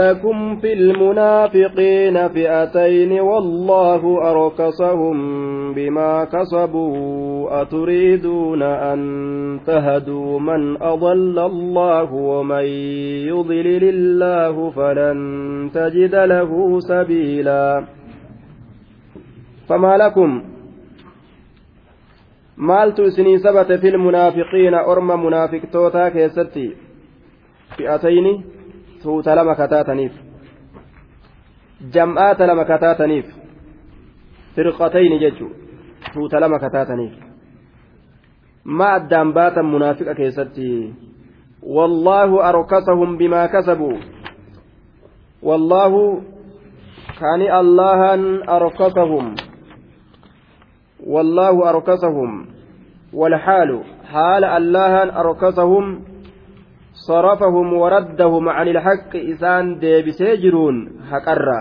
لكم في المنافقين فئتين والله أركسهم بما كسبوا أتريدون أن تهدوا من أضل الله ومن يضلل الله فلن تجد له سبيلا فما لكم؟ maaltu isinii sabate fil munaafiqiina orma munaafiqtootaa keessatti fi'atayni tuuta lama kataataniif jam'aata lama kataataniif firqatayni jechu tuuta lama kataataniif ma addaan baatan munaafiqa keessatti wallaahu arkasahum bimaa kasabuu wallaahu kani allahan arkasahum والله أركسهم والحال حال الله أركسهم صرفهم وردهم عن الحق isaan deebisee jiruun haqarraa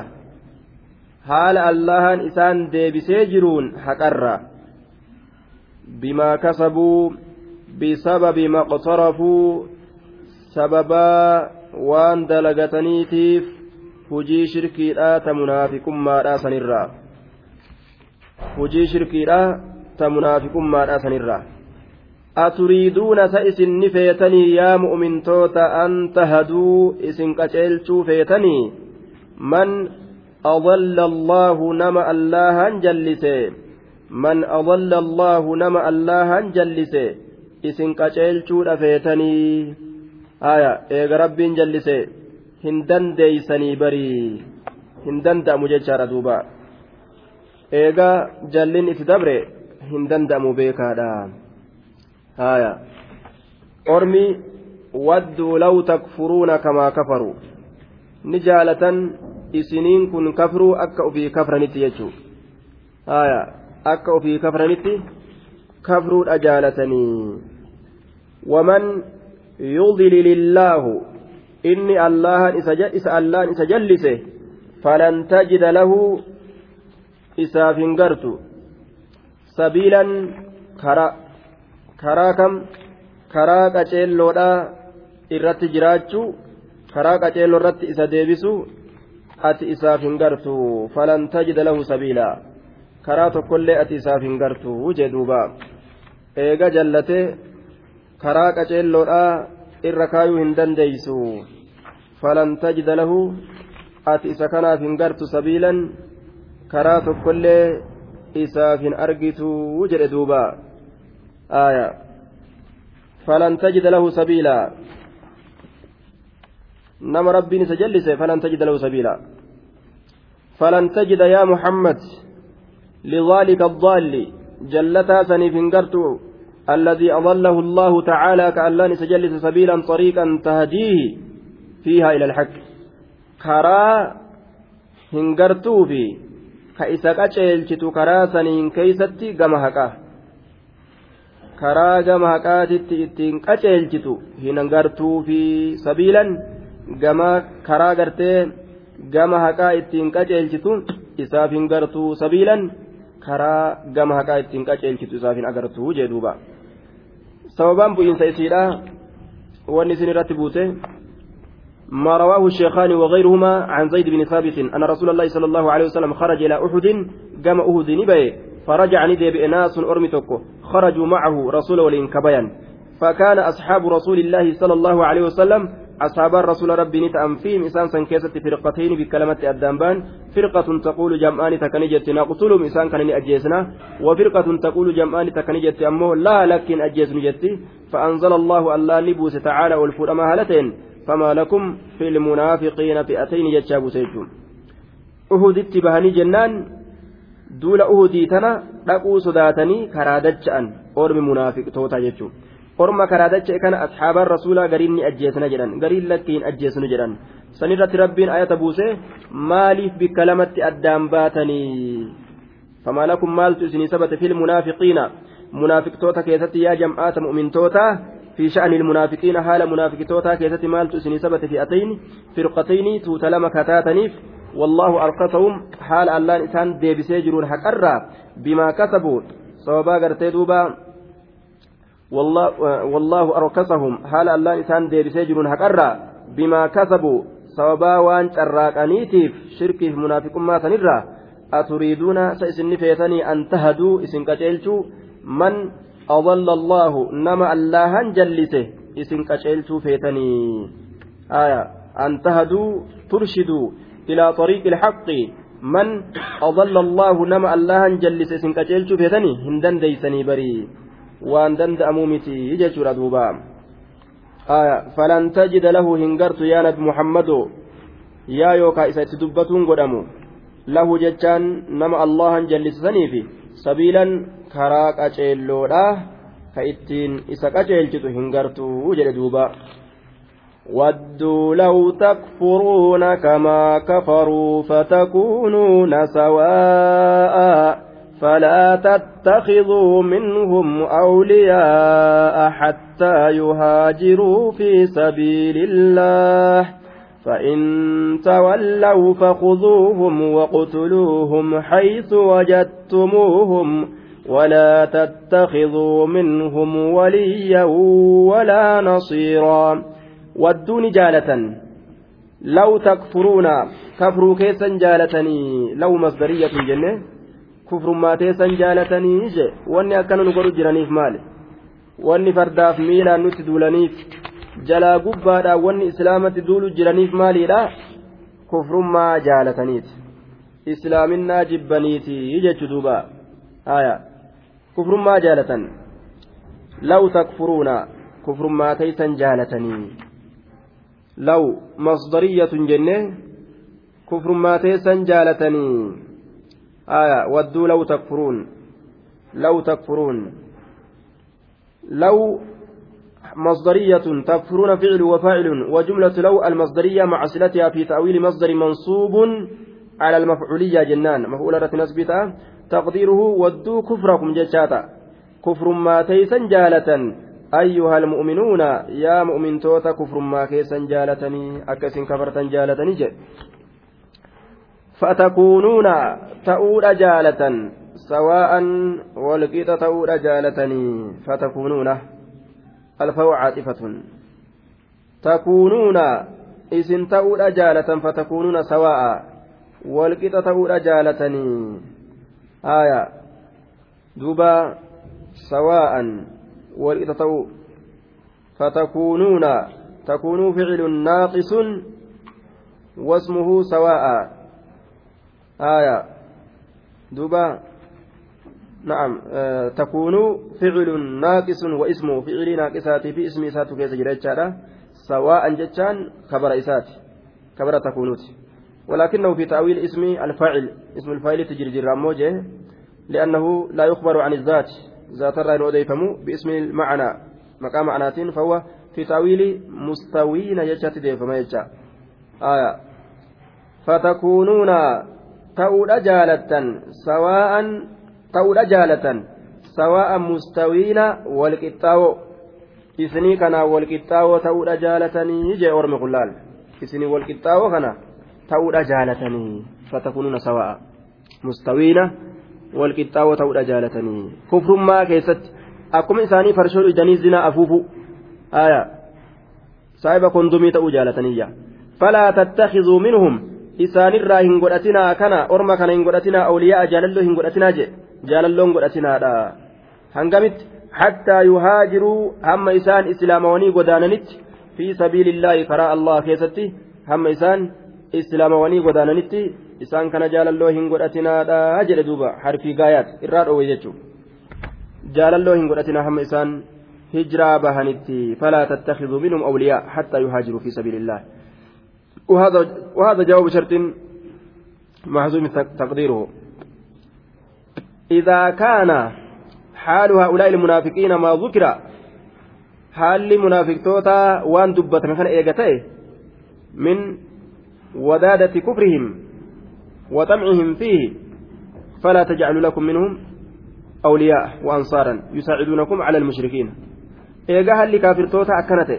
حال الله isaan deebisee jiruun haqarraa بما كسبوا بسبب ما اقترفوا sababa waan dalagataniitiif hujii shirkiidhaa munaafiqummaadhaa sanirraa hojii shirkiidha ta munaafiqummaadha sanirraa aturiiduuna sa isin ni feetanii yaa mu'mintoota an tahaduu isin qaceelchuu feetanii man أضل الله نما الله جلس من أضل الله نما الله جلس isin qaceelchuu dhafeetanii haya eega rabbiin jallise hin dandeeysanii barii hin danda'amu jechaadha duuba eegaa jallin itti dabre hin danda'amu beekaadha haya ormi wadduu law takfuruuna kamaa kafaru ni jaalatan isiniin kun kafruu akka ofii kafranitti jechuu haya akka ofii kafranitti kafruudha jaalatanii waman yudlil illaahu inni allahan isa allaan isa jallise falan tajida lahu karaa kam? Karaa qaceelloodhaa irratti jiraachuu karaa qaceelloo irratti isa deebisu ati isaaf hin gartu falan tajida lahu sabiila. Karaa tokkollee ati isaaf hin gartu jee duuba. Eega jallatee karaa qaceelloodhaa irra kaayuu hin dandeeysu. Falan tajida lahu ati isa kanaaf hin gartu sabiilan karaa tokkollee isaaf hin argituu jedhe duuba falan tajida lahu sabiila nama rabbiin isa jallise falan tajida lahu sabiila falan tajida yaa muhammad لذلك الضال جلتا سنيف انقرت الذي أضله الله تعالى كألان سجلس سبيلا طريقا تهديه فيها إلى الحق كرا هنقرتو في qaceelchitu karaa saniin keeysatti gama haqaa karaa gama haqaatitti ittiin qaceelchitu hin gartuu fi sabiilan gama karaa gartee gama haqaa ittiin qaceelchitu isaaf hin gartuu sabiilan karaa gama haqaa ittiin qaceelchitu isaaf hin agartuu jee duuba sababaan bu'iinsa isiidha wanni isin irratti buute ما رواه الشيخان وغيرهما عن زيد بن ثابت أن رسول الله صلى الله عليه وسلم خرج إلى أحد قام أهد نبي فرجع ندي بإناس أرمتك خرجوا معه رسول ولين كبيان. فكان أصحاب رسول الله صلى الله عليه وسلم أصحاب الرسول ربي نتأم فيهم إسان سنكيسة فرقتين بكلمة الدنبان. فرقة تقول جمعان تكنجت نقتلهم إسان كان أجيسنا. وفرقة تقول جمعان تكنجت أمه لا لكن أجيسن جتي فأنزل الله الله لبوس تعالى والفرما هلتين. فما لكم في المنافقين فئتين يجابوا سيجون. أهدت بهني جنان. Duula uhudii tana dhaquu sodaatanii karaa dacha'an ormi munaafiqtoota jechuun orma karaa dacha'e kana asxaabaan rasuulaa gariin ni ajjeesna jedhan gariin lakkiin ajjeesnu jedhan sanirratti rabbiin ayata buuse maaliif bikka lamatti addaan baatanii فما لكم maaltu isinii sabate في المنافقين munaafiqtoota keessatti yaa jam'aata mu'mintoota في شأن المنافقين haala munaafiqtoota keessatti maaltu isinii sabate فئتين فرقتين tuuta lama ka taataniif والله أركسهم حال الله isaan deebisee jiruun haqarraa بما كسبوا sababa gartii duuba والله والله أرقصهم حال الله إنسان ديبسي جرون حقرا بما كسبوا sababaa waan carraaqaniitiif shirkiif munaafiqummaa sanirraa aturiiduuna sa isinni feetanii an tahaduu isin qaceelchuu man adalla allaahu nama allahan jallise isin qaceelchuu feetanii aya an tahaduu ilaa طariiqi ilxaqi man adalla allaahu nama allahan jallise isin qaceelchuu feetanii hin dandeeysanii barii waan danda'amuu miti jechuudha duubaa آية فلن تجد له هنجرت يا نبي محمد يا يوكا إذا تدبتون قدموا له جتان نما الله جلسني في سبيلا كراك أجيلودا كإتين إسا أجيلتو هنجرتو جلدوبا ودوا لو تكفرون كما كفروا فتكونون سواء فلا تتخذوا منهم أولياء حتى يهاجروا في سبيل الله. فإن تولوا فخذوهم واقتلوهم حيث وجدتموهم ولا تتخذوا منهم وليا ولا نصيرا. wadduu ni jaalatan. Law takfuruuna kafruu keessan jaalatanii law masdariyatun jenne kufrummaa teessan jaalatanii je wanni akkana nu godhu jiraniif maali? Wanni fardaaf miilaan nutti duulaniif jalaa gubbaadhaan wanni islaamatti duulu jiraniif maaliidha? Kufrummaa jaalataniiti. Islaaminaa jibbaniiti jechu duuba. Haya kufrummaa jaalatan. Law takfuruuna kufrummaa teessan jaalatanii. Law masdariyatun jenne kufrummaatee san jaalatanii آية ودوا لو تكفرون. لو تكفرون. لو مصدرية تكفرون فعل وفاعل وجملة لو المصدرية مع صلتها في تأويل مصدر منصوب على المفعولية جنان. مفعولة نسبتها تقديره ودوا كفركم جشاتا كفر ما تيسا جالة أيها المؤمنون يا مؤمن توتا كفر ما كيسا جالتني أكسن كفرتا جالتني جي. فتكونون تؤول جالة سواء والقيت تؤول جالتني فتكونون الفو عاطفة تكونون إذن تؤول جالة فتكونون سواء والقيت تؤول جالتني. آية. دوبا سواء والقيت تؤول فتكونون تكون فعل ناقص واسمه سواء. آية. دوبا. نعم. آه تكون فعل ناقص واسمه فعل ناقصات في اسم إسات كيس جريتشارا سواء جتشان خبر إسات. خبر تكونوت. ولكنه في تأويل اسم الفاعل. اسم الفاعل تجري جراموجه لأنه لا يخبر عن الذات. ذات الرأي أضيفم باسم المعنى مقام معنات فهو في تأويل مستوين يجات ديفما يجا آية فتكونون ta'uudha jaalattan sawaa'an ta'uudha jaalatan sawaa'an mustawiina walqixxaawoo isinii kanaan walqixxaawoo ta'uudha jaalatanii jee ormi kullaal isinii walqixxaawoo kana ta'uudha jaalatanii fatakunuuna sawaa'a mustawiina walqixxaawoo ta'uudha jaalatanii kufrummaa keessatti akkuma isaanii farshoo idanii zinaa afuufu aayaa saahiba kondumii ta'uu jaalataniiyya falaa tattakizuu minhum isaanirraa hin godhatinaa kana orma kana hin godhatinaa awliyaa jaalalloo hin godhatinaa jedhe jaalalloon godhatinaadha hangamitti hattaa yuhaajiruu hamma isaan islaamawanii godaananitti fi sabiilillaahi karaa allah keessatti hamma isaan islaamawanii godaananitti isaan kana jaalalloo hin godhatinaadha jedhe duuba harfii gaayaat irraa dhoowwe jechuudha jaalalloo hin godhatinaa hamma isaan hijiraa bahanitti falaa tattakiduu minhum awliyaa hattaa yuhaajiruu fi sabiilillaahi وهذا جواب شرط محزوم تقديره إذا كان حال هؤلاء المنافقين ما ذكر حال منافق توتا وان دبت كان إيغتي من ودادة كفرهم وطمعهم فيه فلا تجعلوا لكم منهم أولياء وأنصارا يساعدونكم على المشركين إيغا هل كافر توتا أكنته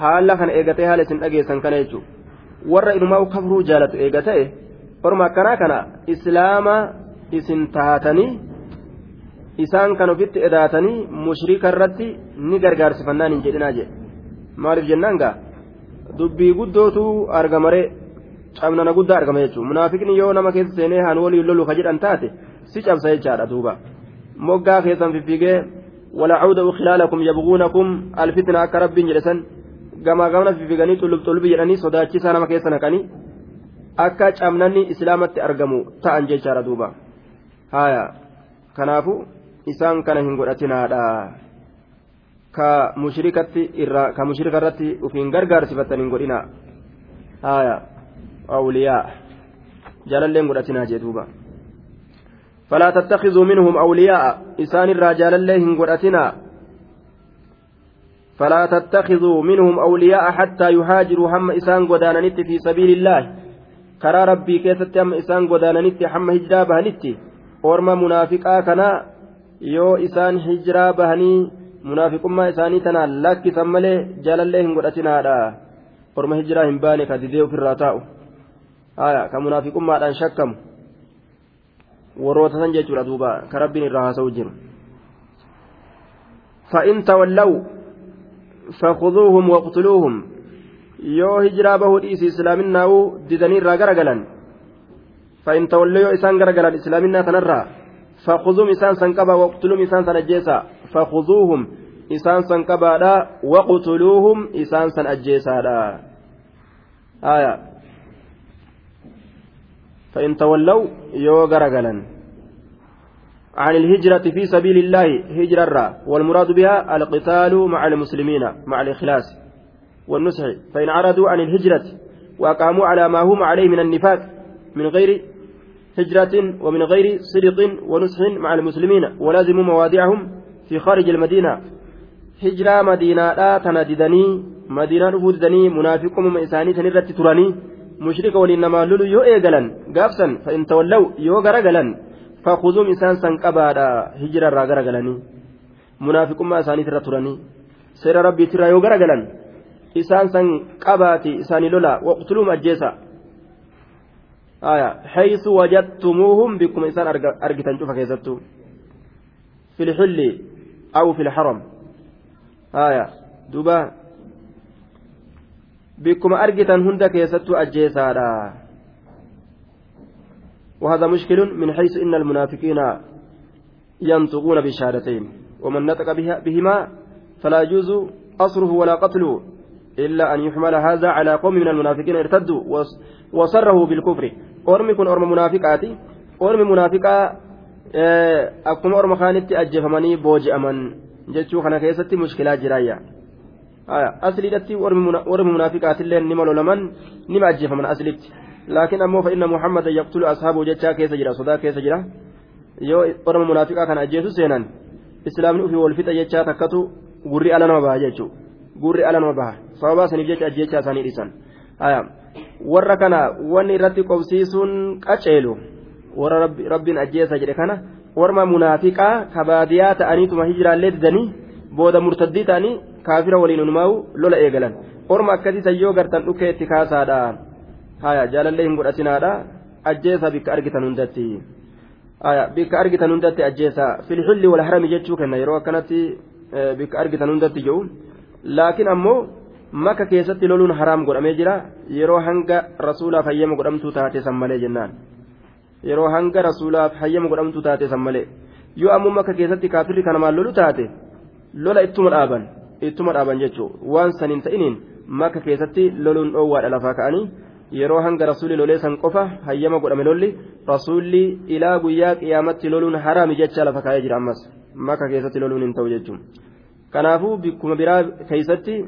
haala kana eegatee haala isin dhageessan kana jechuudha warra inumaa kafruu jaalatu eegatee orma akkanaa kana islaama isin taatanii isaan kan ofitti edaatanii mushrika irratti ni gargaarsifannaan hin jedhinaa jedhe maaliif jennaan gaa dubbii guddootu argamaree Cabnana guddaa argama jechuudha munaafiqni yoo nama keessa seenee haan waliin lolu ka jedhan taate si cabsa jechaadha duuba moggaa keessan fiffigee walacawda khilaalakum yabguunakum alfitna akka rabbiin jedhe san gamaa gamana fiffiganii xullub xullubi jedhanii sodaachisaa nama keessa naqanii akka cabnanni islaamatti argamu ta'an jechaadha duuba haaya kanaafu isaan kana hin godhatinaadha ka mushrikatti irraa ka mushrika irratti ufiin gargaarsifattan hin godhina haaya awliyaa jaalalleen godhatinaa jee duuba فلا تتخذوا منهم أولياء. إسان الرجال الله قرأتنا فلا تتخذوا منهم أولياء حتى يهاجروا هم إسان قداننت في سبيل الله. كرى ربي كيست هم إسان قداننت هم هجرا بهنت. أورما منافقا كنا. يو إسان هجرا بهني. منافقما إساني تنا. لك سمالي جال الله قرأتنا أورما هجرا هم باني كديديو في الراتاو. آية كمنافقما أن شكم warroota san jechuudha duuba ka rabbiin irraa haasa'u jiru فإن تولوا فخذوهم واقتلوهم yoo hijiraa bahuu dhiisi islaaminaa'uu didanii irraa garagalan fa'in tawallee yoo isaan garagalan islaaminaa kanarraa fakuzuum isaan san qabaa waqtuluum isaan san ajjeesa fakuzuuhum isaan san qabaadha waqtuluuhum isaan san ajjeesaadha فإن تولوا يو غرغلا عن الهجرة في سبيل الله هجرة والمراد بها القتال مع المسلمين مع الإخلاص والنصح. فإن عرضوا عن الهجرة وأقاموا على ما هم عليه من النفاق من غير هجرة ومن غير صدق ونصح مع المسلمين ولازموا موادعهم في خارج المدينة. هجرة مدينة لا تنددني مدينة رفودني منافقهم إساني تنرت تراني mushrika waliin namaa lolu yoo eegalan gaafsan fa'in tawallaw yoo garagalan fakuzuum isaan san qabaadha hijira irraa garagalanii munaafiqummaa isaaniitirra turanii seera rabbiitirraa yoo garagalan isaan san qabaati isaanii lola waqtuluum ajjeesa بكم إنسان أرجتن شوف كيستو في الحل أو في الحرم آية دوبا bikkuma argitan hunda keessattuu ajjeesaadha وهذا مشكل من حيث إن المنافقين ينطقون بالشهادتين ومن نطق بهما فلا يجوز أصره ولا قتله إلا أن يحمل هذا على قوم من المنافقين ارتدوا وصره بالكفر. أرمي كن أرم منافقاتي. أرمي منافقا أكما أرم خانتي أجفمني بوجئ من جتشو خنا كيستي مشكلات جرايا. Asliidhatti warri munaafiqaatillee nima lolaman nima ajjeefaman aslitti laakiin ammoo fa'inna muhammada yaqtulu ashaabuu jechaa keessa jira sodaa keessa jira yoo warra munaafiqaa kana ajjeesu seenan islaamni ofii wal fixa jechaa takkatu gurri ala nama baha jechuudha gurri ala nama baha sababaa saniif jecha ajjeechaa isaanii dhiisan warra kana wanni irratti qobsiisuun qaceelu warra rabbiin ajjeesa jedhe kana warma munaafiqaa kabaadiyaa ta'aniituma hijiraallee didanii booda murtaddii ta'anii kaafira waliin unumaa'u lola eegalan orma akkasiisan yoo gartan dhukkee itti kaasaadha haya jaalallee hin godhatinaadha ajjeesa bikka argitan hundatti haya bikka argitan hundatti ajjeesa filxilli wal harami jechuu kenna yeroo akkanatti bikka argitan hundatti jiru laakiin ammoo maka keessatti loluun haraam godhamee jira yeroo hanga rasuulaaf hayyama godhamtuu taate san malee jennaan yeroo hanga rasuulaaf hayyama godhamtuu taate san malee yoo ammoo maka keessatti kaafirri kanamaan lolu taate lola ittuma dhaaban ittuma dhaaban jechuun waan saniin ta'iniin makka keessatti loluun dhoowwaadha lafaa ka'anii yeroo hanga rasuulli lolee san qofa hayyama godhame lolli rasuulli ilaa guyyaa qiyaamatti loluun haraami jecha lafa kaa'ee jira ammas makka keessatti loluun hin ta'u jechuun. Kanaafuu bikkuma biraa keessatti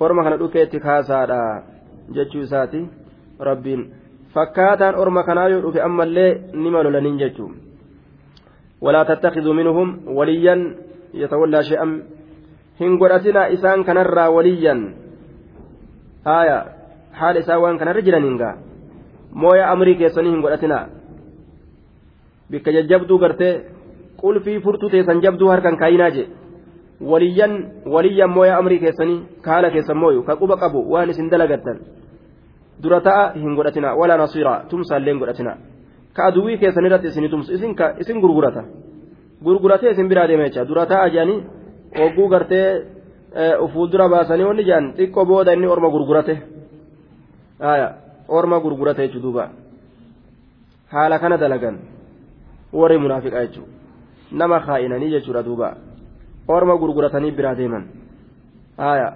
orma kana dhufeetti kaasaadha jechuu isaati rabbiin. Fakkaataan orma kanaa yoo dhufe ammallee nima lolaniin jechuun. Walaa tattakhiduu minhum waliyyan yatawallaa shay'an hin godhatinaa isaan kanarraa waliyyan haaya haala isaa waan kanarra jiraniin gaa mooya amrii keessanii hin godhatinaa bikka jajjabduu gartee qulfii furtuu teessan jabduu harkan kaayinaa je waliyyan waliyyan mooya amrii keessanii kaala keessan mooyu ka quba qabu waan isin dalagattan dura ta'a hin godhatinaa walaa nasiiraa tumsaallee hin godhatinaa ka aduwwii keessan isin tumsu isin gurgurata gurguratee isin biraa deema jecha dura ta'a jedhanii ogguu gartee fuuldura baasanii wanni jedhan xiqqoo booda inni orma gurgurate. Orma gurgurata jechuudha duuba. Haala kana dalagan. Warri munaafiqaa jechuudha nama kaa'inanii jechuudha duuba. Orma gurguratanii biraa deeman.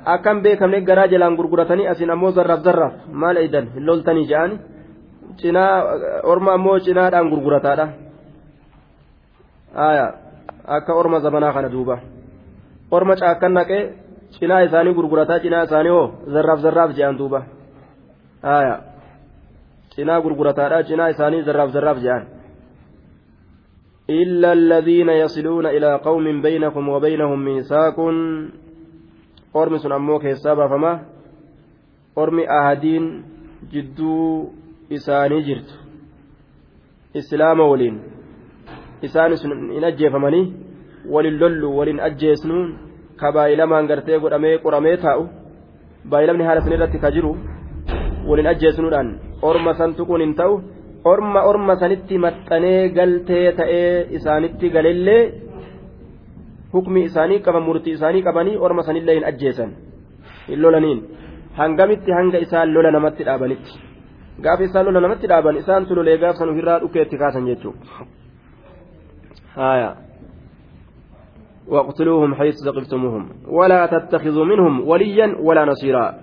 Akkam beekamne garaa jalaan gurguratanii asiin ammoo zarraaf zarraaf maal eeydan hin loltanii ja'ani cinaa orma ammoo cinaadhaan gurgurataadha. Akka orma zamanaa kana duuba orma caakkan naqee cinaa isaanii gurgurataa cinaa isaanii hoo zarraaf zarraaf je'an duuba cinaa gurgurataadha cinaa isaanii zarraaf zarraaf je'an إلا الذين يصلون إلى قوم بينكم وبينهم ميثاق أرمي سن أمو كيسابا فما أرمي أهدين جدو إساني جرت إسلام ولين إساني سن إن waliin lollu waliin ajjeesnu ka baayilamaan gartee godhamee qoramee taa'u baayilamni haala san irratti ka jiru waliin ajjeesnuudhaan orma san tuquun hin ta'u orma orma sanitti maxxanee galtee ta'ee isaanitti galellee hukmi isaanii qaban murtii isaanii qabanii orma sanillee hin ajjeesan hin lolaniin. Hangamitti hanga isaan lola namatti dhaabanitti? Gaafa isaan lola namatti dhaaban isaan tu lolee gaafsan ofirraa dhukkeetti kaasan jechuudha. واقتلوهم حيث ثقفتموهم ولا تتخذوا منهم وليا ولا نصيرا.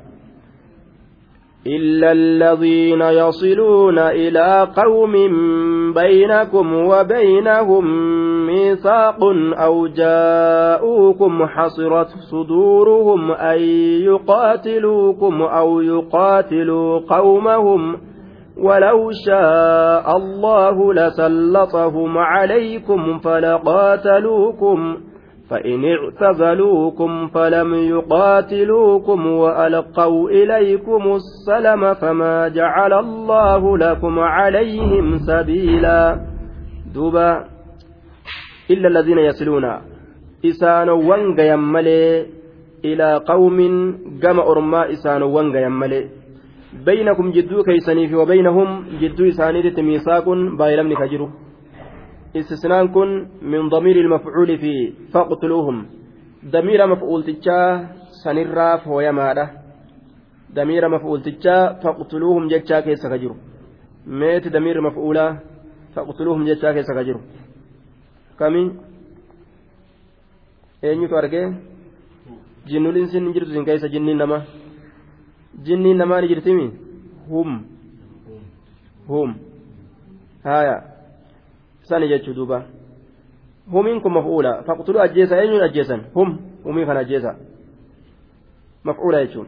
إلا الذين يصلون إلى قوم بينكم وبينهم ميثاق أو جاءوكم حصرت صدورهم أن يقاتلوكم أو يقاتلوا قومهم ولو شاء الله لسلطهم عليكم فلقاتلوكم فإن اعتزلوكم فلم يقاتلوكم وألقوا إليكم السلم فما جعل الله لكم عليهم سبيلا. duuba. إلا الذين يصلون. isaan waan gahe malee إلى قوم gama orma isaan waan gahe malee. بينكم jidduu keessanii وبينهم jidduu isaanii ميثاق beellamni ka jiru. استثناء kun من ضمير المفعول في فاقتلوهم. ضمير مفعول ta jaa sanirraa fooyamaadha ضمير مفعول ta jaa فاقتلوهم jecha keessa ka jiru ميت ضمير مفعولا فاقتلوهم جتشا كيس كجرو كمين؟ eenyutu argee jinnuliin sin jirtu sin keessa jinniin namaa jinniin namaa ni jirtimi hum hum haya sani jechuu duuba humiin kun maf'uula faqtuluu ajjeesa eenyuun ajjeesan hum humii kana ajjeesa maf'uula jechuun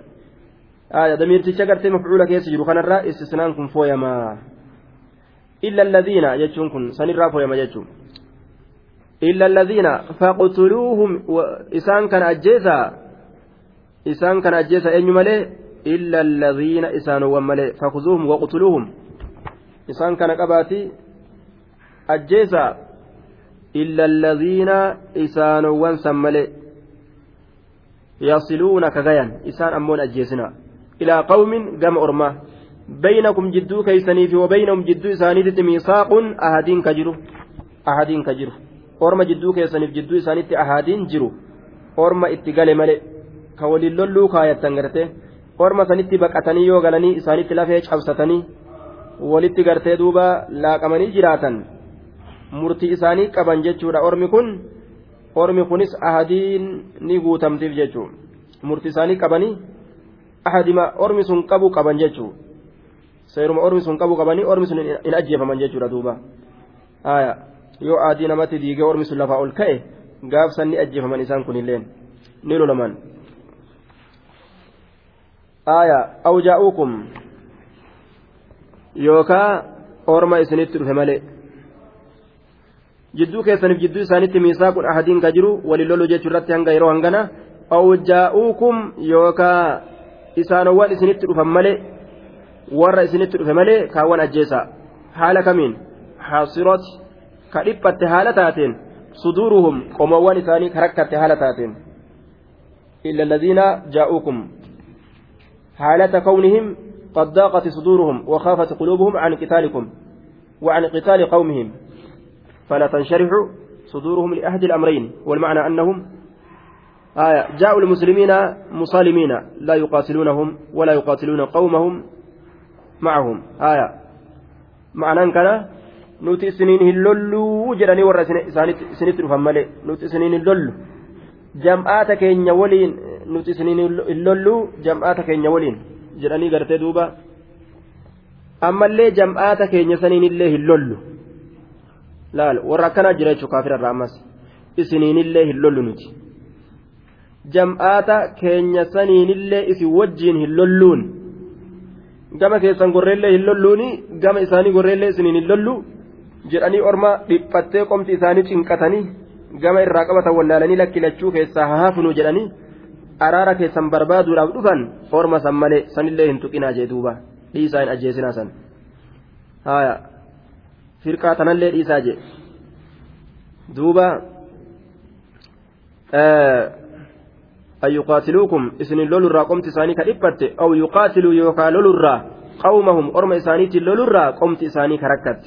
aya damiirticha gartee maf'uula keessa jiru kanarraa istisnaan kun fooyamaa illa alladhiina jechuun kun sanirraa fooyama jechuun illa alladhiina faqtuluuhum isaan kana ajjeesa isaan kana ajjeesa eenyu malee illa alladhiina isaanowwan malee fakuzuuhum waqtuluuhum isaan kana qabaatii ajjeesa illa alladhiina isaanowwan san malee yasiluuna kagayan isaan ammoon ajjeesina. Ilaa qawmin gama ormaa. Baynakum jidduu keeysaniifi wabaynahum jidduu isaaniititti miisaaqun ahadiin ka jiru. Ahadiin ka jiru. Orma jidduu keessaniif jidduu isaanitti ahadiin jiru. Orma itti gale male. Ka waliin lolluu kaayattan garte. Orma sanitti baqatanii yoo galanii isaanitti lafee cabsatanii walitti gartee duuba laaqamanii jiraatan murtii isaanii qaban jechuudha ormi kun ormi kunis ahadiin ni guutamtiif jechuun murtii isaanii qabanii ahadima ormi sun qabu qaban jechuun seeruma ormi sun qabu qabanii ormi sun hin ajjeefaman jechuudha duuba yoo adii namatti diigee ormi sun lafaa ol ka'e gaafsan ni ajjeefaman isaan kunilleen ni lolaman. awjaa'uukum yookaa orma isinitti dhufe malee. Jidduu keessaniif jidduu isaanitti miisaaqun ahadiin ka jiru walin lolu jechuu irratti hanga yeroo hangana awjaa'uukum yookaa isaanowwan isinitti dhufan malee warra isinitti dhufe malee kaawwan ajjeesa haala kamiin haasirooti ka dhiphatte haala taateen suduuruhum qomowwan isaanii ka rakkatte haala taateen illa alladhiina jaa'uukum حالة كونهم قد ضاقت صدورهم وخافت قلوبهم عن قتالكم وعن قتال قومهم فلا تنشرح صدورهم لأحد الأمرين والمعنى أنهم آية جاءوا المسلمين مصالمين لا يقاتلونهم ولا يقاتلون قومهم معهم آية معنى كان jedhanii warra isinitti dhufan malee nuti isiniin hin lollu jam'aata keenya waliin nuti isiniin hin lolluu jam'aata keenya waliin jedhanii gartee duuba ammallee jam'aata keenya saniin illee hin lollu laal warra akkanaa jira jechuun kaafirarraa ammas isiniin illee hin lollu nuti. Jam'aata keenya saniin illee isin wajjiin hin lolluun. Gama keessan gorreellee hin lolluuni gama isaanii gorreellee isiniin hin lollu jedhanii orma dhiphattee qomti isaanii cinqatanii gama irraa qabatan wallaalanii lakkilachuu keessaa haafnu jedhanii araara keessan barbaaduudhaaf dhufan orma san malee sanillee hin tuqinaa jee duuba. Dhiisaa hin ajjeesinaa san firqaa tanallee dhiisaa jee. Duuba أن يقاتلوكم إسن لولرا قمت إساني كدبت أو يقاتلوا يوكا لولرا قومهم أرم إسانيتي لولرا قمت إساني كركت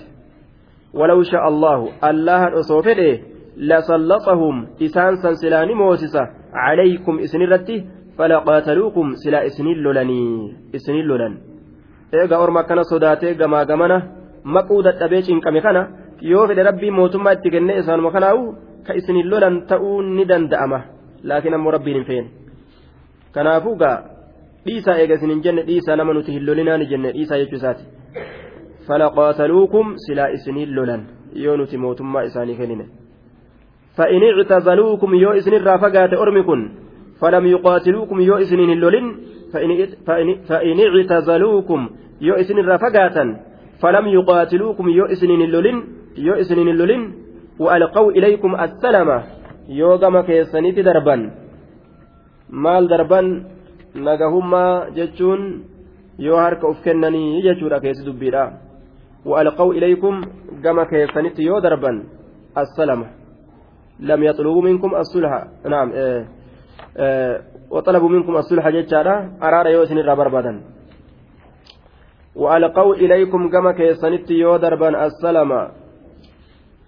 ولو شاء الله الله أصوفه لسلطهم إسان سنسلاني موسسة عليكم إسن الرتي فلقاتلوكم سلا إسن اللولني إسن اللولن eega orma akkana sodaatee gamaa gamana maquu dadhabee cinqame kana yoo fedhe rabbii mootummaa itti kennee isaanuma kanaa'u ka isinin lolan ta'uu ni danda'ama laakiin ammoo rabbiin hin feene kanaafuu gaa dhiisaa eega isin hin jenne dhiisaa nama nuti hin lolinaa ni jenne dhiisaa jechuu isaati فلقاتلوكم سلا إسنين لولا يونت موتما إساني كنين فإن اعتزلوكم يو إسن الرافقات أرمكن فلم يقاتلوكم يو إسنين اللولين فإن, فإن, فإن اعتزلوكم يو إسن الرافقات فلم يقاتلوكم yoo إسنين اللولين يو إسنين اللولين وألقوا إليكم السلام. yoo gama keessanitti darba maal darban nagahummaa jechuun yoo harka uf kennanii jechuudha keessi dubbiidha وألقوا إليكم gama keessanitti yoo darba السلام. لم يطلبوا منكم الصلح. نعم آه آه وطلبوا منكم الصلح jechaarra araara yoo isinirraa barbaada وألقوا إليكم كما كيفنت يو دربا السلام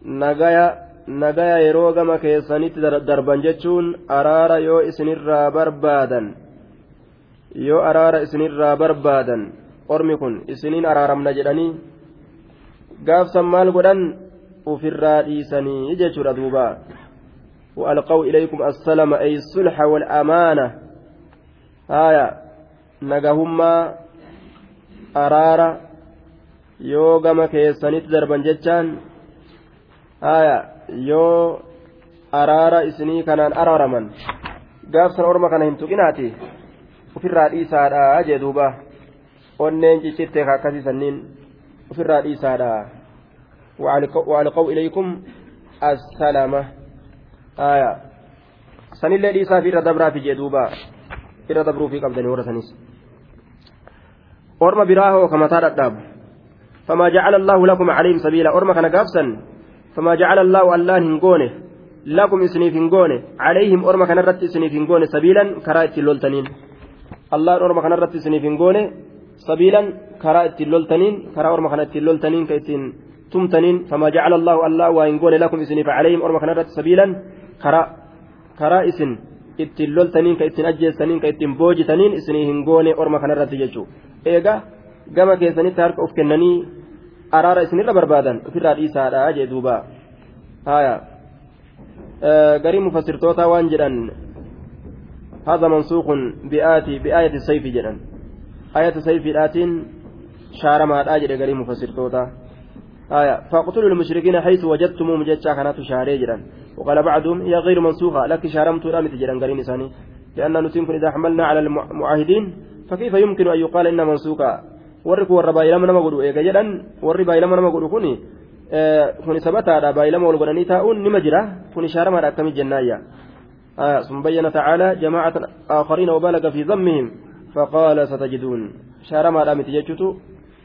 نجايا nagaya yeroo gama keessanitti darban jechuun araara yoo isinirraa barbaadan yoo araara isinirraa barbaadan ormi kun isiniin araaramna jedhanii gaafsan maal godhan ufirraa dhiisanii jechuudha duuba وألقوا إليكم السلام أي الصلح والأمانة آية نجهما أرارا يوغما كيسانيت دربا جتان آية يو أرارا إسني كانان أرارمن gaafsan orma kana hin tuqinaati ofirraa dhiisaadha jee duuba onneen ciccittee akkasii sanniin ofirraa dhiisaadha waalqaw ilaykum assalama sanillee dhiisaa fi irra dabraafi jee duuba irra dabruufii qabdanii warra sanis orma biraa hoo kamataa dhadhaabu فما جعل الله لكم عليهم سبيلا أرما كان قابسا فما جعل الله الله هنقونه لكم إسنيف هنقونه عليهم أرما كان رت إسنيف هنقونه سبيلا كراءة اللولتنين الله أرما كان رت إسنيف هنقونه سبيلا karaa ittiin loltaniin karaa orma kana ittiin loltaniin ka ittiin tumtaniin famaa jacala allahu allah waa hin goone lakum isiniif calayhim orma kana irratti sabiilan karaa karaa isin ittiin loltaniin ka ittiin ajjeessaniin ka ittiin boojitaniin isinii hin goone orma kana irratti jechuu eega gama keessanitti harka uf kennanii araara isinirra barbaadan ofirraa dhiisaadha jee duuba haya garii mufassirtootaa waan jedhan هذا منسوخ بآتي بآية السيف جدا آية السيف الآتين shaaramaadhaa jedhe garii mufassirtoota آية. فاقتلوا المشركين حيث وجدتموهم جتشا كانت شاري جدا وقال بعضهم هي غير منسوخة لك شارمت رامت جدا قرين ثاني لأن نتمكن إذا حملنا على المعاهدين فكيف يمكن أن يقال إنها منسوخة؟ warri warra baay'ilama nama godhu eega jedhan warri baay'ilama nama godhu kuni kuni sabataadha baay'ilama wal godhanii taa'uun nima jira kuni shaaramaadha akkamii jennaayya ثم بين تعالى جماعة آخرين وبالغ في ذمهم. فقال ستجدون. شارما رامت يجتو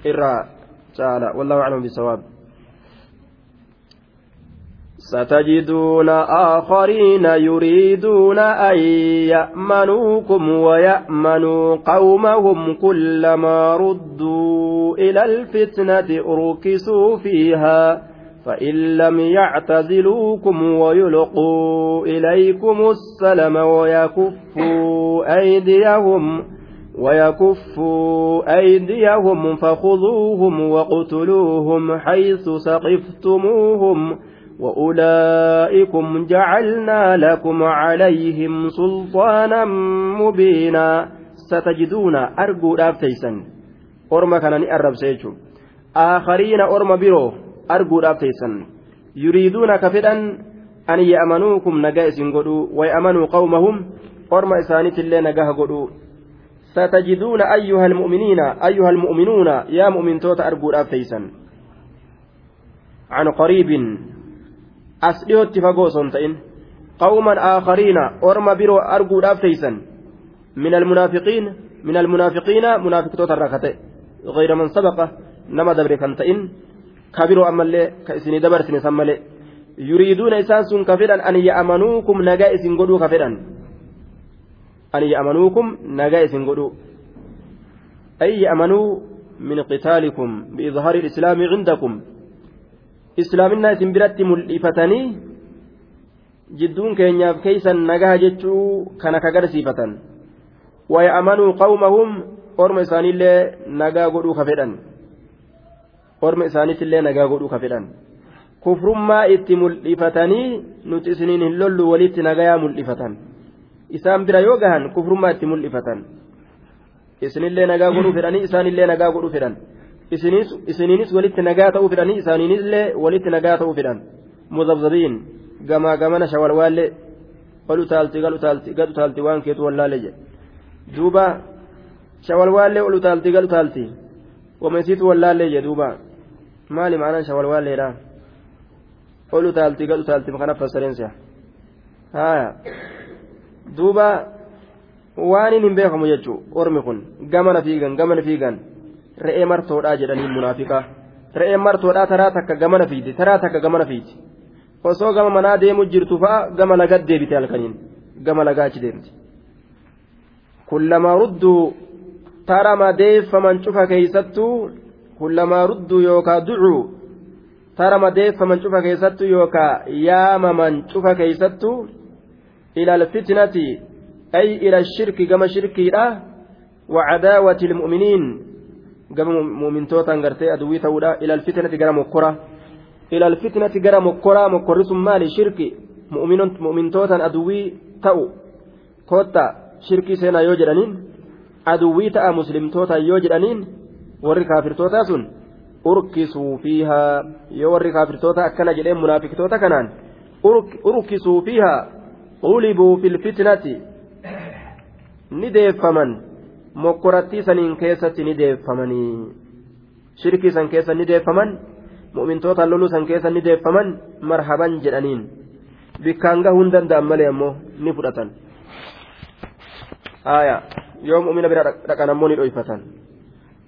irraa caala wallahu aclam bisawaab ستجدون آخرين يريدون أن يأمنوكم ويأمنوا قومهم كلما ردوا إلى الفتنة أركسوا فيها فإن لم يعتزلوكم ويلقوا إليكم السلم ويكفوا أيديهم ويكفوا أيديهم فخذوهم واقتلوهم حيث سقفتموهم وأولئكم جعلنا لكم عليهم سلطانا مبينا ستجدون arguu dhaaf teessa orma kaan arba siiju. آخرين orma biroo arguu dhaaf teessa يريدون ka fedha أن يأمنوكم nagaya isin godhu ويأمنوا قومهم. orma isaaniitillee nagaya godhu ستجدون أيها المؤمنين أيها المؤمنون yaa mu'mintoota arguu dhaaf teessa عن قريب as dhiyootti fagoo son ta'in qawman aakhariina orma biroo arguudhaaf teeysan. Min almunaafiqiin min almunaafiqiina munaafiqtoota irraa ka ta'e. غير من سبق نما دبر كان تئن كبروا أما اللي كإسني دبر سني سمالي يريدون إسان سن كفرا أن يأمنوكم نجا إسن قدو كفرا أن يأمنوكم نجا إسن قدو أي يأمنوا من قتالكم بإظهار الإسلام عندكم islaaminaa isin biratti mul'ifatanii jidduun keenyaaf keeysan nagaha jechuu kana kagarsiifatan waya'amanuu qawmahum orma isaaniillee nagaa godhuu ka fedhan. Orma isaaniitillee nagaa godhuu ka fedhan. Kufrummaa itti mul'ifatanii nuti isiniin hin lollu walitti nagayaa mul'ifatan. Isaan bira yoo gahan kufrummaa itti mul'ifatan. Isinillee nagaa godhuu fedhanii isaanillee nagaa godhuu fedhan isiniinis walitti nagaa ta'uu fedhanii isaaniinillee walitti nagaa ta'uu fedhan muzabzabiin gamaa gamana shawalwaallee ol utaalti gal utaalti gad utaalti waan keetu wallaalee jedhe duuba shawalwaallee ol utaalti gal utaalti wamesiitu wallaalee jedhe duuba maali ma'anaan shawalwaalleedha ol utaalti gad utaalti kana fassareensa haya duuba waan hin beekamu jechuu ormi kun gamana fiigan gamana fiigan re'ee martoodhaa jedhaniin munaafiqaa re'ee martoodhaa taraa takka gamana fiiti taraa takka gamana fiiti osoo gama manaa deemu jirtu fa'a gama lagaa deebite halkaniin gama lagaa achi deemti. Kullamaa rudduu taramaa deeffaman cufa keeysattuu kullamaa rudduu yookaa ducuu tarama deeffaman cufa keeysattuu yookaa yaamaman cufa keeysattuu ilaal alfitnati ay ila shirki gama shirkiidha wa cadaawati ilmu'miniin gama muumintootaan gartee aduwwii ta'uudha ilal fitnati gara mokkora ilal fitnati gara mokkoraa mokkorri sun maali shirki muumintootaan aduwwii ta'u kotta shirkii seenaa yoo jedhaniin aduwwii ta'a muslimtootaan yoo jedhaniin warri kaafirtootaa sun urkisuu fiihaa yoo warri kaafirtoota akkana jedheen munaafiktoota kanaan urkisuu fiihaa ulibuu fil fitnati ni deeffaman mokkorattii saniin keessatti ni deeffamanii shirkii san keessa ni deeffaman mu'mintoota loluu san keessa ni deeffaman marhaban jedhaniin bikkaan gahuu hin danda'an malee ammoo ni fudhatan haaya yoo mu'mina bira dhaqan ammoo ni dhoyfatan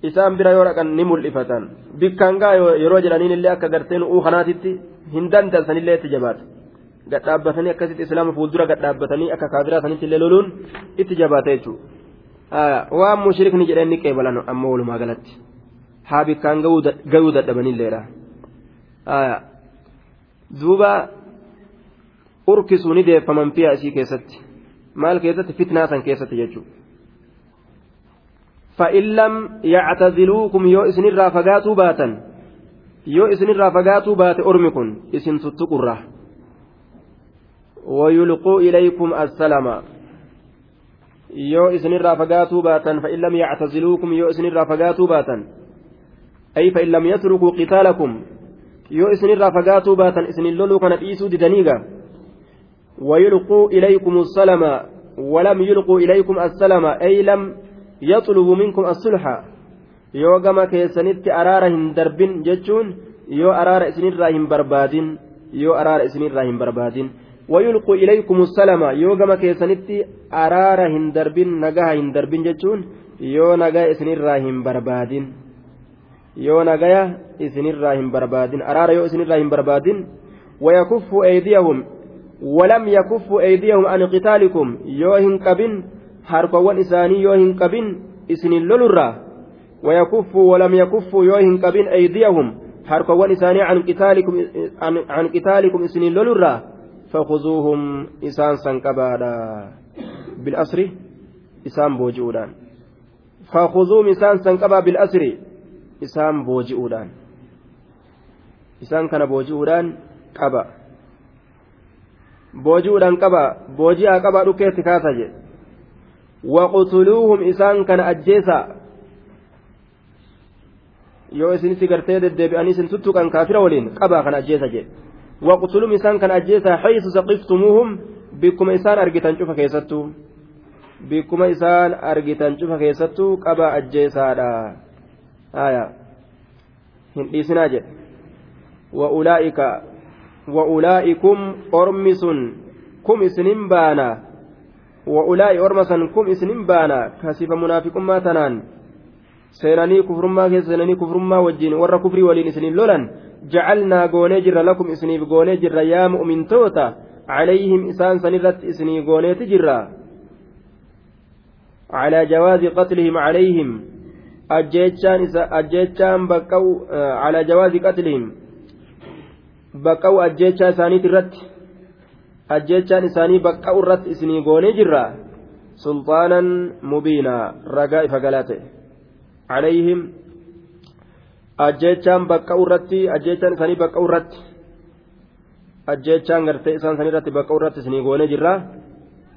isaan bira yoo dhaqan ni mul'ifatan bikkaan gaa yeroo jedhaniin illee akka garteen uu kanaatitti hin danda'an sanillee itti jabaata gadhaabbatanii akkasitti islaama fuuldura gadhaabbatanii akka kaafiraa sanitti illee loluun itti jabaata jechuudha. waan mushrikni jedhan ni qeebalan amma walumaa galatti. Haa bikkaan gayuu dadhabanilleedha duuba urkisuu ni deeffaman fi'a isii keessatti. Maal keessatti? Fitnaa san keessatti jechuudha. Fa'in lam yactaziluukum yoo isinirraa fagaatuu baatan yoo isinirraa fagaatuu baate ormi kun isin tuttuqurra wayulquu ilaykum assalama. Yoo isinirraa fagaatuu baatan fa'in lam yactaziluukum yoo isinirraa fagaatuu baatan ay fa'in lam yatrukuu qitaalakum yoo isinirraa fagaatuu baatan isinin loluu kana dhiisuu didaniiga ويلقوا إليكم السلام ولم يلقوا إليكم السلام أي لم يطلبوا منكم الصلح yoo gama keessanitti araara hin darbin jechuun yoo araara isinirraa hin barbaadin yoo araara isinirraa hin barbaadin ويلقوا إليكم السلام. يوغما كيسنتي أرارا هندربين نجاها هندربين جتشون. yoo nagaya isinirraa hin barbaadin yoo nagaya isinirraa hin barbaadin araara yoo isinirraa hin barbaadin ويكف أيديهم. ولم يكف أيديهم عن قتالكم. yoo hin qabin. harkoota isaanii yoo hin qabin. isin loluurraa ويكف ولم يكف yoo hin qabin أيديهم. harkoota isaanii عن قتالكم عن قتالكم isin loluurraa فخذوهم isaan san qabaadha بالأسر إسان بوجودان فخذوهم إسان سنقبا بالأسر إسان بوجئودان إسان كان بوجئودان booji'uudhaan qaba booji'aa qabaa dhukkeetti kaasa jedhe waqtuluuhum isaan kana ajjeesa yoo isinitti gartee deddeebi'anii isin tuttuqan kaafira waliin qabaa kana ajjeesa jedhe isaan kana ajjeesa haysu saqiftumuuhum bikkuma isaan argitan cufa keessattuu bikkuma isaan argitan cufa keessattuu qabaa ajjeesaadha hin dhiisinaa jedhe wa'ulaa'ika wa'ulaa'ikum ormi sun kum isinin baana wa'ulaa'i orma san kum isinin baana kasifa munaafiqummaa tanaan seenanii kufrummaa keessa seenanii kufrummaa wajjin warra kufrii waliin isinin lolan jacalnaa goonee jirra lakum isiniif goonee jirra yaa mu'mintoota calayhim isaan sanirratti isinii gooneeti jirra على جواز قتلهم عليهم. أجيتشان أجيتشان بقوا على جواز قتلهم. بقوا أجيتشان سانيت الرت أجيتشان إساني بقوا الرت إسني قوني جرا سلطانا مبينا. رقائف قلاته عليهم ajjechaan bakka irratti ajjechaan isaanii bakka irratti ajjechaan gartee isaan isaanii irratti bakka irratti isinii goonee jirra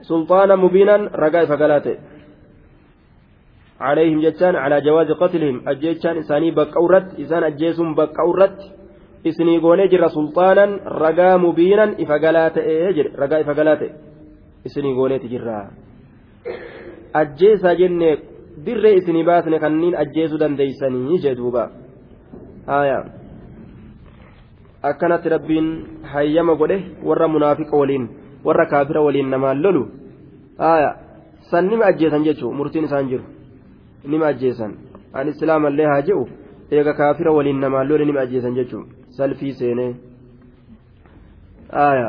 sulxaana mubiinan ragaa ifa galaa ta'e عليهم جتان على جواز قتلهم أجيتشان إساني بقورت إسان أجيسهم بقورت إسني قوني جر سلطانا رقا مبينا إفقالات إيجر رقا إفقالات إسني قوني تجرا أجيسا جنة در إسني باسن كنين أجيسو دنديسني جدوبا آية akkanatti rabbiin hayyama godhe warra munaafiqa waliin warra kaafira waliin namaan lolu aya san nima ajjeesan jechuu murtiin isaan jiru nima ajjeesan an islaamallee haa je'u eega kaafira waliin namaan lole nima ajjeesan jechuu salfii seenee aya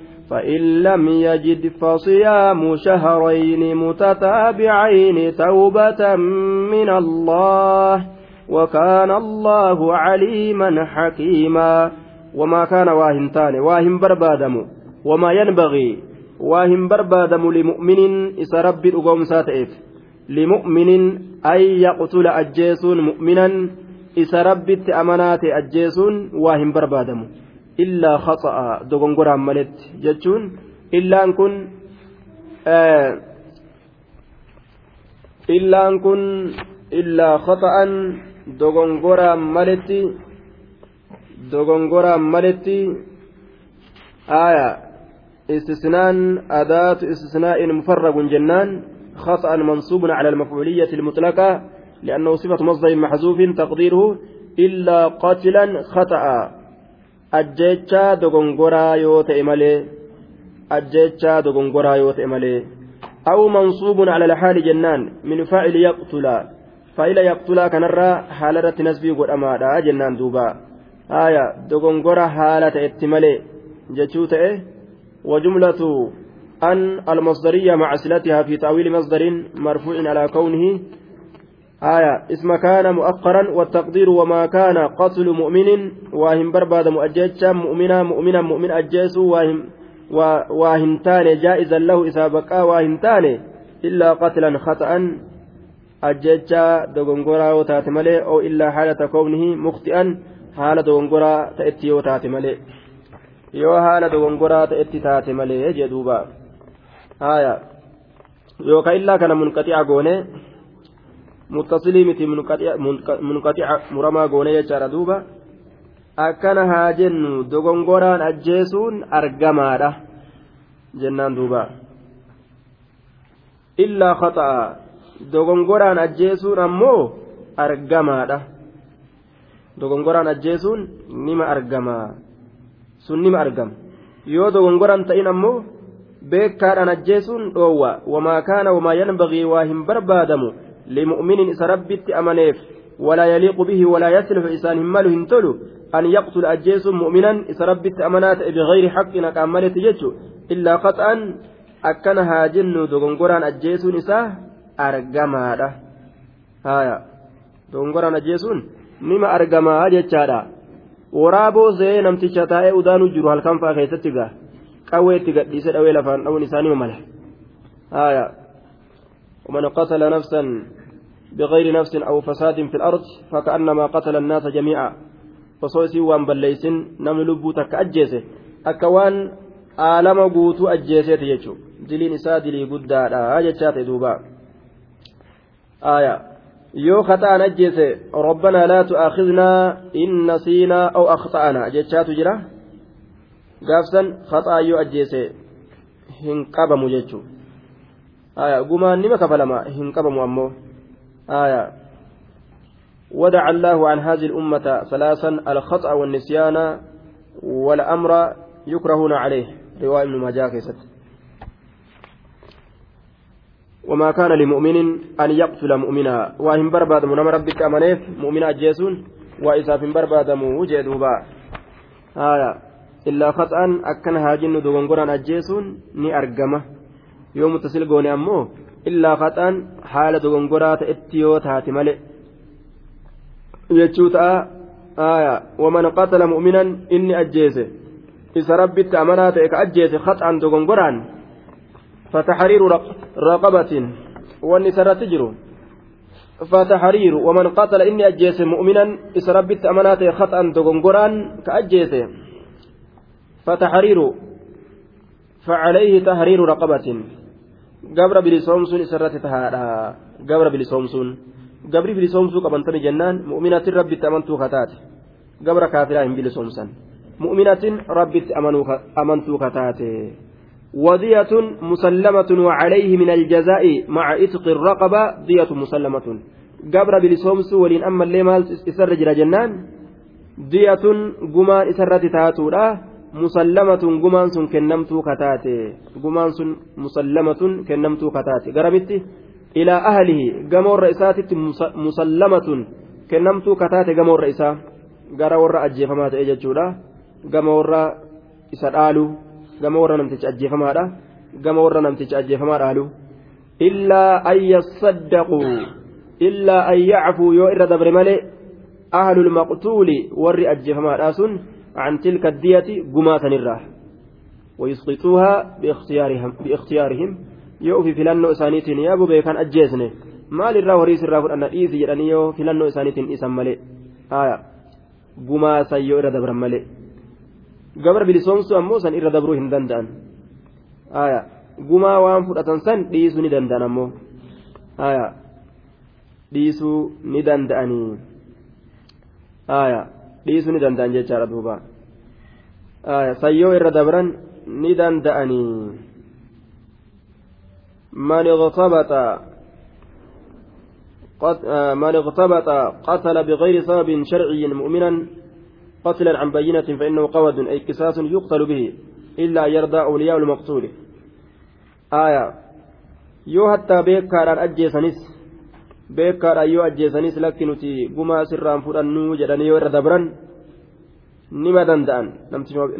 فإن لم يجد فصيام شهرين متتابعين توبة من الله وكان الله عليما حكيما. وما كان واهنتان واهن بربادم وما ينبغي واهن بربادم لمؤمن إس رب أقوم ساتئف لمؤمن أن يقتل أجيسون مؤمنا إس رب أمنات أجيسون واهن بربادم illaa khaxa'a dogongoraan maletti jechuun illaan kun illaan kun illaa khaxa'an dogongoraan maletti dogongoraan maletti aya استثناء أداة استثناء مفرغ جنان خطأ منصوب على المفعولية المطلقة لأنه صفة مصدر محذوف تقديره إلا قتلا خطأ ajjechaa dogongoraa yoo ta'e malee ajjechaa dogongoraa yoo ta'e malee cala alhaali jennaan min faacili yaqtula faa'ila yaqtulaa kanarraa haala irratti nasbii godhamaadha jennaan duuba haya dogongora haala ta'etti malee jechuu ta'e وجملة أن المصدرية مع صلتها في تأويل مصدر مرفوع على كونه آية اسم كان مؤخرا والتقدير وما كان قتل مؤمن واهم برباد مؤججا مؤمنا مؤمنا مؤمن أجيس واهم واهمتان جائزا له إذا بقى واهمتان إلا قتلا خطأ أججا دغنغورا وتات ملي أو إلا حالة كونه مخطئا حالة دغنغورا تأتي وتات ملي yoo haala dogongoraa ta'etti taate malee jedhuuba haaya yookaan illaa kana munqaxi'a goone muttasilii miti munqaxica muramaa goonee jechaadha duuba akkana haa jennu dogongoraan ajjeesuun argamaadha jennaan duuba illaa khaxa'a dogongoraan ajjeesuun ammoo argamaadha dogongoraan ajjeesuun nima argamaa sun nima argama yoo dogongoraan ta'in ammoo beekaadhaan ajjeesuun dhoowwa wamaa kaana wamaa yanbagii waa hin barbaadamu yaliiqu bihi walaa yaslihu isaan hin malu hin tolu an yaqtula ajjeesuun mu'minan isa rabbitti amanaa ta'e bigayri haqqin haqaan maletti jechu illaa qaxa'an akkana haa jennu dogongoraan ajjeesuun isaa argamaadha haya dogongoraan ajjeesuun nima argamaa jechaadha waraaboo zee namticha taa'ee udaanuu jiru halkan fa'aa keessatti gaa qawwee itti gadhiise dhawee lafaan dhawuun isaa nima mala ومن قتل نفسا بغير نفس أو فساد في الأرض فكأنما قتل الناس جميعا. وصوصي وان بليسن نم لبو تك أجيسه. أكوان آلم قوتو أجيسه تيجو دلين إسا دلي قدادا أجيسات دوبا. آية. yoo khaxa'an ajjeese rabbanaa laa tu'aakhidnaa in nasiinaa aw akhta'anaa jechaatu jira gaafsan khaxa'an yoo ajjeese hin qabamu jechuu aya gumaan nima kafalama hin qabamu ammoo aya ودع الله عن هذه الأمة ثلاثا الخطأ والنسيان والأمر يكرهون عليه. رواية ابن ماجه كيست. وما كان لمؤمن أن يقتل مؤمنا. وإن برباد من ربك أمنيف مؤمنا جيسون وإذا في برباد موجد دوبا. آية إلا خطأ أكن هاجن دوغنغران أجيسون ني أرقمه. Yoo mutasil goone ammoo illaa qaxaan haala dogongoraa ta'etti yoo taate malee jechuu ta'a waman qatala mu'minan inni ajjeese isa rabbitti amanaa ta'e ka ajjeese qaxaan dogongoraan فتحرير رقبة والنسرة تجرو فتحرير ومن قتل إني أجيس مؤمنا إسربت أمانات خطأ دغنغران كأجيس فتحرير فعليه تحرير رقبة gabra bilisoomsuun isarratti tahaadha gabra bilisoomsuun gabri bilisoomsuu qabantani jennaan mu'minatin rabbitti amantuu kataate gabra kaafiraa hin bilisoomsan mu'minatin rabbitti amantuu kataate ودية مسلمة وعليه من الجزاء مع إتق الرقبة دية مسلمة قبر بلسومس ولين أما اللي مال إسر جنان دية قمان إسرة تاتورا musallamatun gumaan sun kennamtuu kataate. Gumaan sun musallamatun kennamtuu kataate. Garamitti ilaa ahlihi gamoorra isaatitti musallamatun kennamtuu kataate gamoorra isaa gara warra ajjeefamaa ta'e jechuudha. Gama warra isa dhaalu gama warra namticha ajjeefamaadha. Gama warra namticha ajjeefamaa dhaalu. Illaa an yassaddaquu illaa an yacfuu yoo irra dabre malee ahlul maqtuuli warri ajjeefamaadhaa sun عن تلك الدية قماة الراح ويسقطوها باختيارهم, باختيارهم يؤفي فلانو إسانيتين يا أبو بيكان أجيسني maal irraa horii sirraa fudhanna dhiisi jedhanii yoo filannoo isaaniitiin dhiisan malee haya gumaasan yoo irra dabran malee gabra bilisoomsuu ammoo san irra dabruu hin danda'an haya gumaa waan fudhatan san dhiisuu ni danda'an ammoo haya dhiisuu ni danda'anii haya dhiisuu ni danda'an jechaadha duuba sayyoo irra dabran ni danda'anii man iqtabata من اغتبط قتل بغير سبب شرعي مؤمنا قتلا عن بينة فإنه قود أي قصاص يقتل به إلا يرضى أولياء المقتول آية yoo hattaa beekaadhaan ajjeesanis beekaadhaan yoo ajjeesanis lakki nuti gumaa sirraan fudhannuu jedhanii yoo irra dabran nima danda'an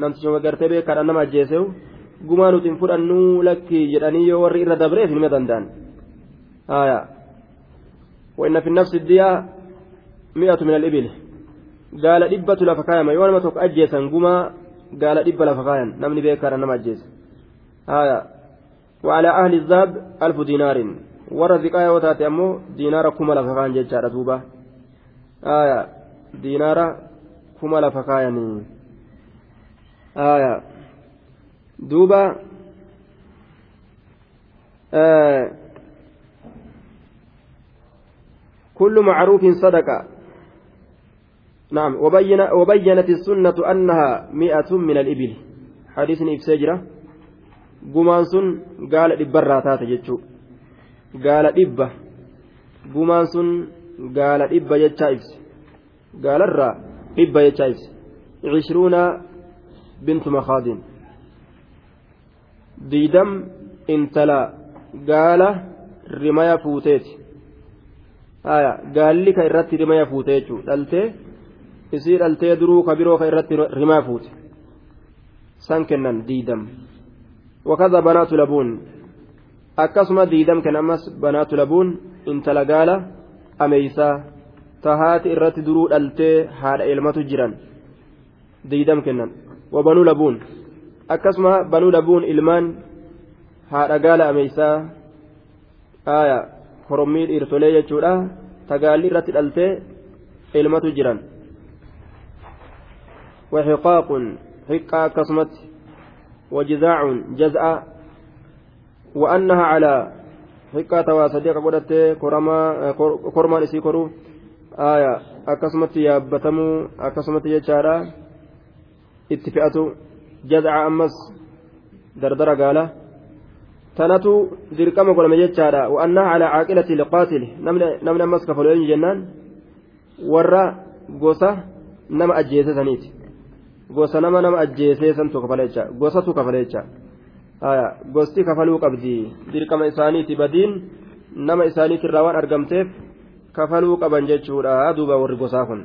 namtichuma gartee beekaadhaan nama ajjeesewu gumaa nuti hin fudhannuu lakki jedhanii yoo warri irra dabreef nima danda'an وإن في النفس الدية مئة من الإبل قال دبة لفكايا ما يوم توك أجيسا قما قال دبة لفكايا نمني بيكار نما أجيس آية وعلى أهل الذهب ألف warra ziqaaya yoo taate ammoo diinaara kuma lafa kaan jechaadha duuba aya diinaara kuma lafa kaayanii aya duuba كل معروف صدقة نعم وبين وبينت السنة أنها مئة من الإبل حديث إفساجرة gumaan sun gaala dhibbarraa taate jechuudha gaala dhibba gumaan sun gaala dhibba jechaa ibsi gaalarraa dhibba jechaa ibsi cishruuna bintu makaadin diidam intala gaala rimaya fuuteeti gaalli ka irratti rimaya fuute jechuudha dhaltee isii dhaltee duruu ka biroo ka irratti rimaya fuute san kennan diidam wakaza banaatu labuun akkasuma diidam kan ammas banaatu labuun intala gaala ameysaa tahaati irratti duruu dhaltee haadha elmatu jiran diidam kennan wabanuu labuun akkasuma banuu labuun ilmaan haadha gaala ameysaa aya korommii dhiirtolee jechuudha tagaalli irratti dhaltee ilmatu jiran waxiqaaqun hiqqaa akkasumatti وجزاع جزاء وأنها على tawaa sadii akka godhatte kormaan isii koruu aya akkasumatti yaabbatamuu akkasumatti jechaadha itti fe'atu jazca ammas dardara gaala tanatu dirqama godhame jechaadha wa'annaa calaa caaqilati liqaatili namni ammas kafalu eenyu jennaan warra gosa nama ajjeese saniiti gosa nama nama ajjeesee santu kafala jecha gosatu kafala jecha gosti kafaluu qabdi dirqama isaaniiti badiin nama isaaniitirraa waan argamteef kafaluu qaban jechuudha duuba warri gosaa kun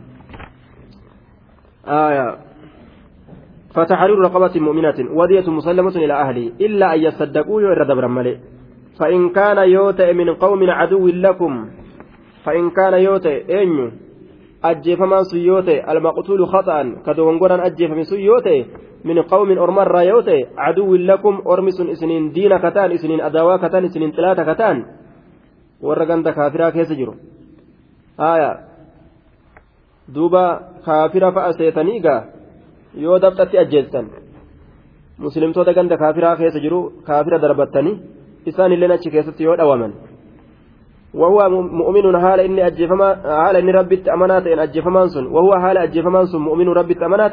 فتحرير رقبة مؤمنة ودية مسلمة إلى أهله إلا أن يصدقوا يرد برمالي فإن كان يوتئ من قوم عدو لكم فإن كان يوتئ أنيو أجيفمان سيوتئ المقتول خطأ كدونغوران أجيفمن سيوتئ من قوم أرمر يوتئ عدو لكم أرمس إسنين دين كتان إسنين أداوا كتان إسنين ثلاثة كتان. ورقند كافرا كيس جرو. آية. دوبا كافرا فأسيتنيقا yoo dabxatti ajjeessan muslimtoota ganda kaafiraa keessa jiru kaafira darbattanii isaanillee achi keessatti yoo dhawaman وهو مؤمن حال إني أجفما حال إني ربي أمانات إن أجفمان سن. وهو حال أجفمان سن مؤمن ربي أمانات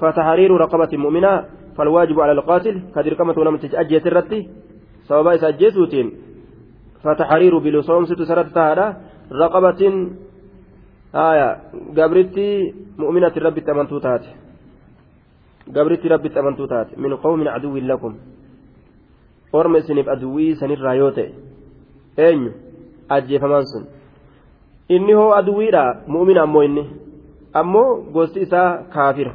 فتحرير رقبة مؤمنة فالواجب على القاتل كدر كما تقول أجيت الرتي سواء أجيتوتين فتحرير بلصوم ست سرت تهادا رقبة آية قبرتي مؤمنة ربي أمانتو تاتي gabritti rabbitti amantuu taate min qawmin caduwwin lakum orma isiniif aduwwii sanirraa yoo ta'e eenyu ajjeefamaan sun inni hoo aduwwiidha mu'mina ammoo inni ammoo gosti isaa kaafira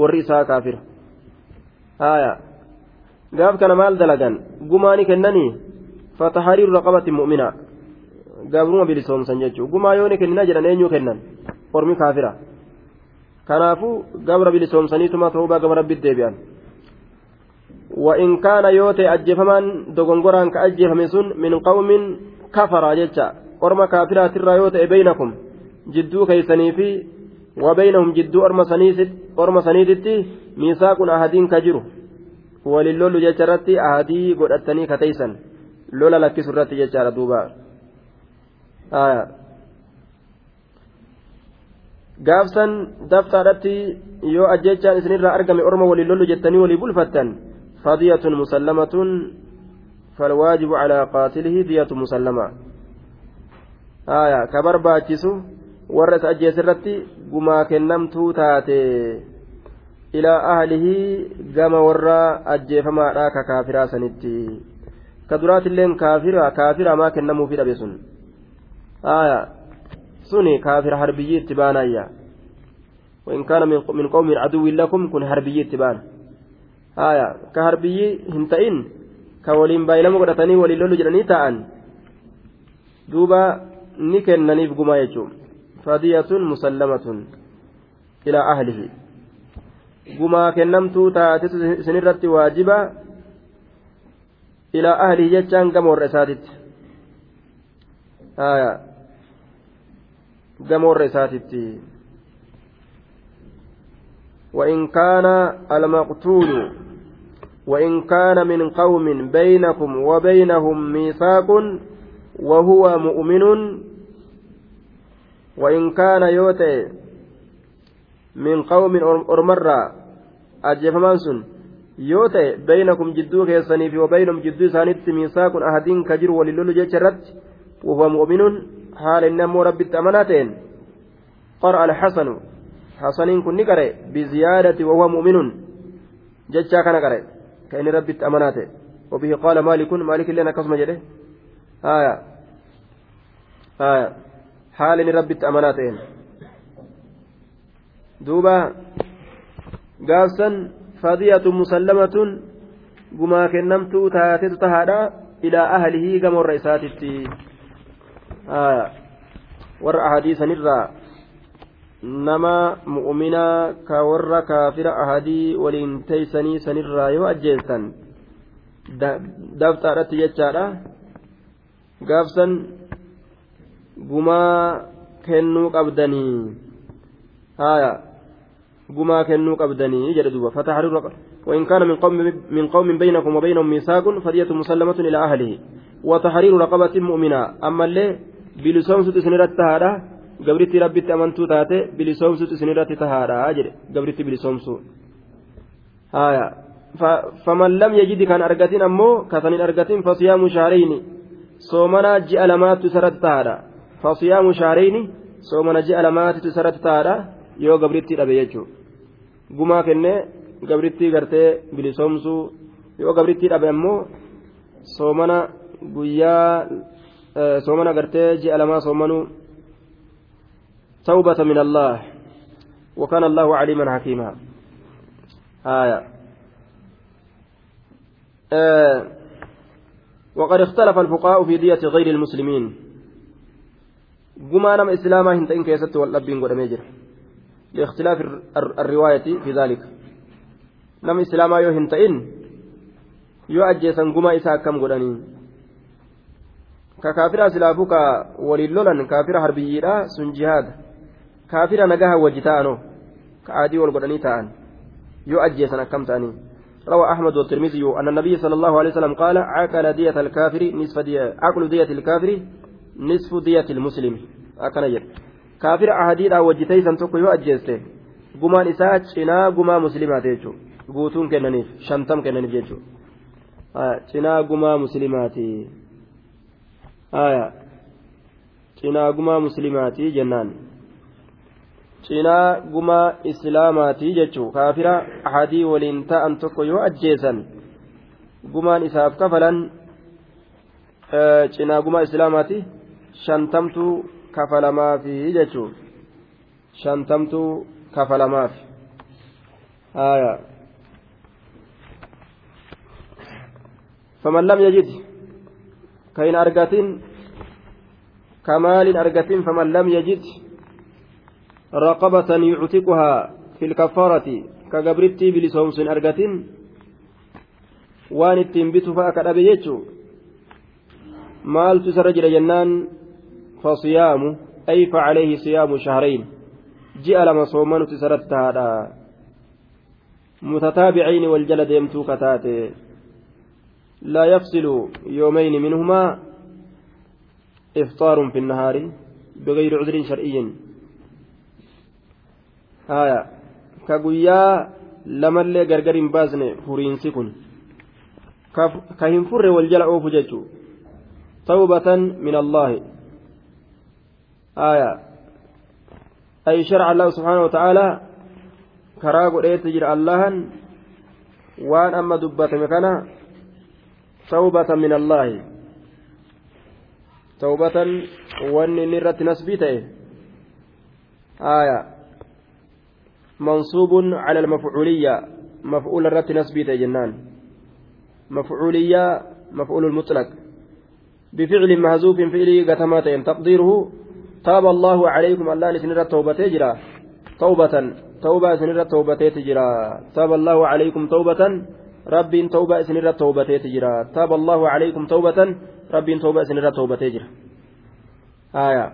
warri isaa kaafira haya gaaf kana maal dalagan gumaani kennanii fatahariiru raqabati mu'mina gabruma bilisoomsan jechuu gumaa yooni kennina jedhan eenyuu kennan ormi kaafira kanaafuu gabra bilisoomsaniituma ta'uubaa gama rabbitti deebi'an وإن كان يوتي أجفمان دغنغوران كأجفم سن من قوم كفر جتا أرم كافرات الرايوت بينكم جدو كيسني في وبينهم جدو أرم أرم سنيدتي ميثاق أهدين كجرو وللول جترتي أهدي قد أتني كتيسا لولا لك سرتي جتار دوبا آية yoo ajjechaan isinirraa argame orma walii lollu jettanii walii bulfattan fadiyatun musallamatun falwaajibu calaa qaatilihi diyatu musallama aya ka barbaachisu warra isa ajjeesirratti gumaa kennamtuu taate ilaa ahlihii gama warra ajjeefamaadha ka kaafiraa sanitti ka duraatilleen kaafira kaafira maa kennamuufi dhabe sun aya suni kaafira harbiyyii itti baanayya وإن كان من قوم عدو لكم كن harbiyyii itti baana haya ka harbiyyii hin ta'in ka waliin baay'inama godhatanii waliin lolu jedhanii ta'an ilaa ahlihi gumaa kennamtuu taatetu isinirratti waajiba ilaa ahlihi jechaan gama warra isaatitti haya gama warra isaatitti وإن كان المقتول وإن كان من قوم بينكم وبينهم ميثاق وهو مؤمن وإن كان يوتي من قوم أرمرا أجفمان سن يوتي بينكم جدو كيساني في وبينهم جدو سانت ميثاق أحد كجر وللول جيشرت وهو مؤمن حال إنما رب التأمناتين قرأ الحسن حسن كن نقرأ بزيادة وهو مؤمن جتشا كان قرأ كأن رب التأمناتين وبه قال مالك مالك لنا كسم جده. آية. آية. haala inni rabbitti amanaa ta'een. Duuba gaafsan fadiyatu musallamatun gumaa kennamtuu taatetu tahaadha ilaa ahalihii gama warra isaatitti. Warra ahadiisanirraa nama mu'uminaa ka warra kaafira ahadii waliin teeysanii sanirraa yoo ajjeestan dabxaadhatti jechaadha. Gaafsan gumaa kennuu qabdanii. Haya gumaa kennuu qabdanii jedhe duuba. Fatahriru وإن كان من قوم من قوم بينكم وبينهم ميثاق فدية مسلمة إلى أهله وتحرير رقبة مؤمنة أما اللي بلسوم ست سنرات تهارا قبرتي ربي أمنتو تاتي بلسوم ست سنرات تهارا أجر قبرتي بلسوم سو آية فمن لم يجد كان أرقتين أمو كثن أرقتين فصيام شهرين صومنا جاء لمات تسرت تهارا فصيام شهرين صومنا جاء لمات تسرت تهارا يو قبرتي ربي يجو. gumaa kennee gabrittii gartee bilisoomsuu yoo gabrittii dhabe ammoo soomana guyyaa soomana gartee ji'a lamaa soomanuu توبة من الله. وكان الله عليما حكيما. آية. آه. وقد اختلف الفقهاء في دية غير المسلمين. قمانا إسلاما هنتين كيست والأبين قد ميجر لاختلاف الرواية في ذلك نم إسلاما يو هنتين يو أجيسا قما إسا كم قدني ككافر أسلافو كا وللولن كافر حربيين سن جهاد كافر نجاها وجتانو كعادي والقدني تان يو أجيسا كم تاني روى أحمد والترمذي أن النبي صلى الله عليه وسلم قال عقل دية الكافر نصف دية عقل دية الكافر نصف دية المسلم أكن يد كافر أحاديث أو وجتيسا تكو يو أجيسته gumaan isaa cinaa gumaa muslimaati jechuudha guutuun kennaniif shantam kennaniif jechuudha cinaa gumaa muslimaati cinaa gumaa muslimaati jennaan cinaa gumaa islaamaati jechuudha kaafira ahadii waliin ta'an tokko yoo ajjeesan gumaan isaaf kafalan cinaa gumaa islaamaati shantamtuu kafalamaafi jechuun shantamtuu kafalamaafi haaya faman lam yajid ka hin argatin ka maalin argatin faman lam yajid raqabatan yuctiquhaa fi lkaffaarati ka gabrittii bilisoomsu hin argatin waan ittiin bitu fa'a ka dhabe jechuu maaltu isarra jira jennaan? Ay facalayhi siyaamu shahrayn ji'a lama soomanutu isarratti tahaadha متتابعين والجلد يمتو كتاتي لا يفصل يومين منهما إفطار في النهار بغير عذر شرعي. آية. كقويا لما اللي غرغر بازن فرين سكن كهم فر والجلع أوف ججو توبة من الله. آية أي شرع الله سبحانه وتعالى allahan waan amma dubbatame kana tawbatan min allaahi tawbatan wanni inni irratti nasbii ta'e aya mansuubun cala almafcuuliyya mafcuula irratti nasbii ta'e jennaan mafcuuliyya mafcuulu lmutlaq بفعل محذوف فعلي قتمات تقديره تاب الله عليكم الله نسنر توبته جرا. توبة توبة سنرة توبتي تجرى تاب الله عليكم توبة رب توبة سنرة توبتي تجرى تاب الله عليكم توبة رب توبة سنرة توبتي تجرى آية.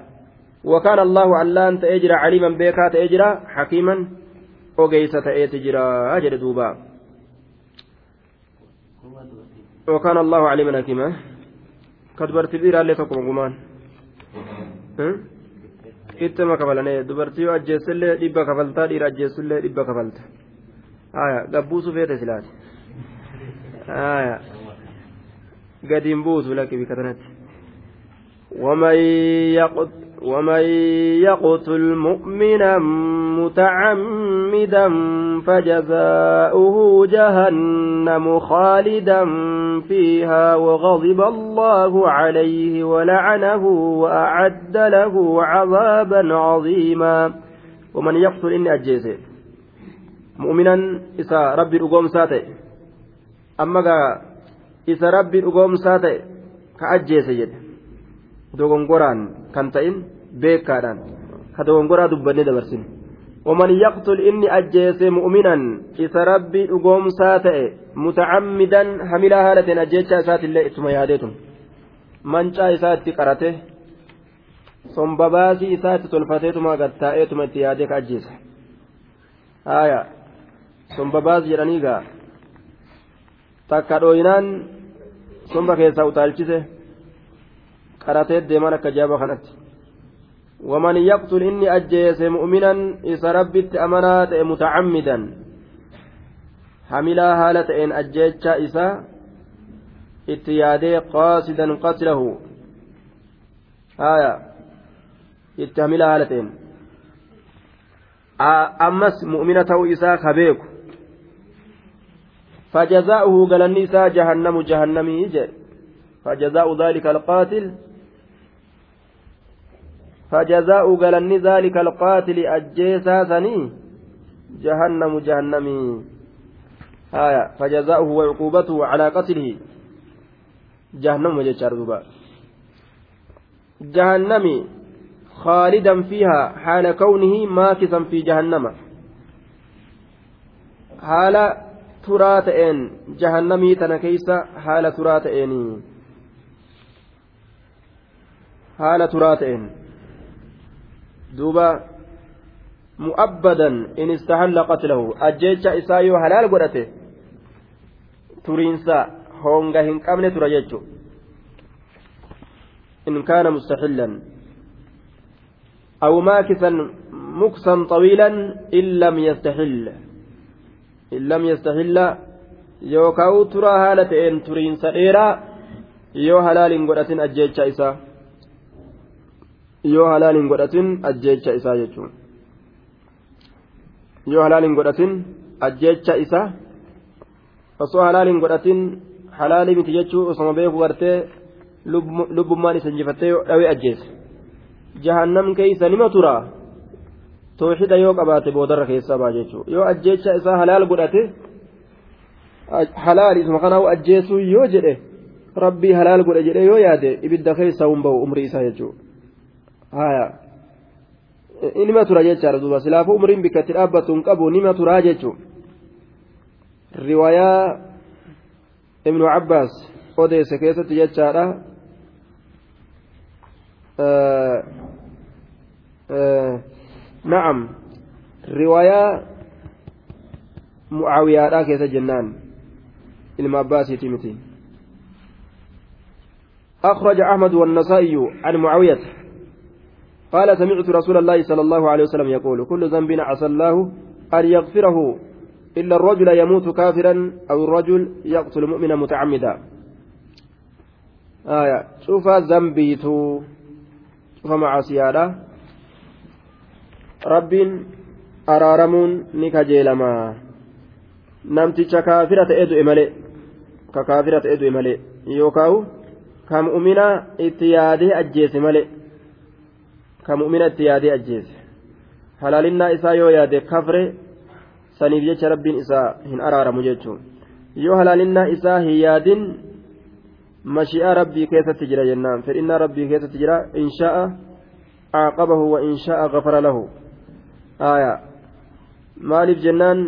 وكان الله علان تأجرى عليما بيكا تأجرى حكيما وقيسة تأجرى أجر دوبا. وكان الله عليما حكيما. كدبرت بيرا تقوم قمان ittuma kafalanee dubartii yoo ajjeessillee dhibba kafaltaa dhiira ajjeessullee dhibba kafalta haya gabbuusu feete silaati haya gadiin buusu lakki bika tanatti ومن يقت ومن يقتل مؤمنا متعمدا فجزاؤه جهنم خالدا فيها وغضب الله عليه ولعنه وأعد له عذابا عظيما. ومن يقتل إني أجيسه مؤمنا إسا ربي الأقوم ساتي أما إسا ربي الأقوم ساتي كأجيسه جده dogongoraan kan ta'in beekaadhaan ka dogongoraa dubbannee dabarsine ومن يقتل إني أجيس مؤمنا إذا ربي أقوم ساتئ متعمدا حملا هالة أجيتش سات الله إتم يادتم من جاء سات قرته ثم بباسي سات تلفتيتما قد تائتما اتيادك أجيس آية ثم بباسي جرانيقا takka dhooyinaan somba keessaa utaalchise qaratee deeman akka jaaba kanatti. ومن يقتل إني أجيس مؤمنا إذا ربت أمنات متعمدا. حملا هالة إن أجيتش إسا اتيادي قاصدا قتله. آية. اتهملا هالتين أمس مؤمنة إسا خبيك فجزاؤه قال النساء جهنم جهنمي فجزاء ذلك القاتل. فجزاء قلن ذلك القاتل أجيسا سني جهنم جهنمي آية. فجزاؤه وعقوبته على قتله. جهنم وجدشار دوبا جهنمي خالدا فيها حال كونه ماكثا في جهنم. حال تراتئن جهنمي تنكيس حال تراتئن حال تراتئن duuba mu'abbadan in istahalla qatlahu ajjeecha isaa yoo halaal godhate turiinsa honga hin qabne tura jechu in kaana mustaxillan aw maakisan muksan طawiilan in lam yastaxil in lam yastaxilla yookaa turaa haala ta'een turiinsa dheeraa yoo halaal hin godhatin ajjeecha isaa yoo halaal hin godhatin ajjeecha isaa jechuun. Yoo halaal hin godhatin ajjeecha isaa. Osoo halaal hin godhatin halaalii miti jechuu osoma beeku gartee lubbummaan isa injifattee dhawee ajjeese jahannam keeysa nima tura tooxida yoo qabaate boodarra keessaa baa jechuu. Yoo ajjeecha isaa halaal godhate halaal isuma kanaa ajjeesuu yoo jedhe rabbii halaal godhe jedhe yoo yaade ibidda keessa hin bahu umrii isaa jechuudha. Nima tura jechaadha duuba silaafuu umriin bikka itti dhaabbatu hin qabu nima turaa jechuun riwaayaa ibnu cabbaas odeesse keessatti jechaadha na'am riwaayaa mucaawiyaadhaa keessa jennaan ilma abbaasiiti miti أخرج أحمد والنسائي عن معاوية قال سمعت رسول الله صلى الله عليه وسلم يقول كل ذنب عسى الله أن يغفره إلا الرجل يموت كافرا أو الرجل يقتل مؤمنا متعمدا. آية. شوف ذنبيتو. شوف معاصيالا. رب أرارمون نكجيلما. namticha kaafira ta'ee du'e malee ka kaafira ta'ee du'e malee yookaan ka mu'mina itti yaadee ajjeese malee ka mu'minatti yaadee ajjeese halaalinnaa isaa yoo yaade kafre saniif jecha rabbiin isaa hin araaramu jechuun yoo halaalinaa isaa hin yaadin mashi'aa rabbii keessatti jira jennaan fedhinnaa rabbii keessatti jira inshaa'a caaqabahu wa inshaa'a gafara lahu aayaa maaliif jennaan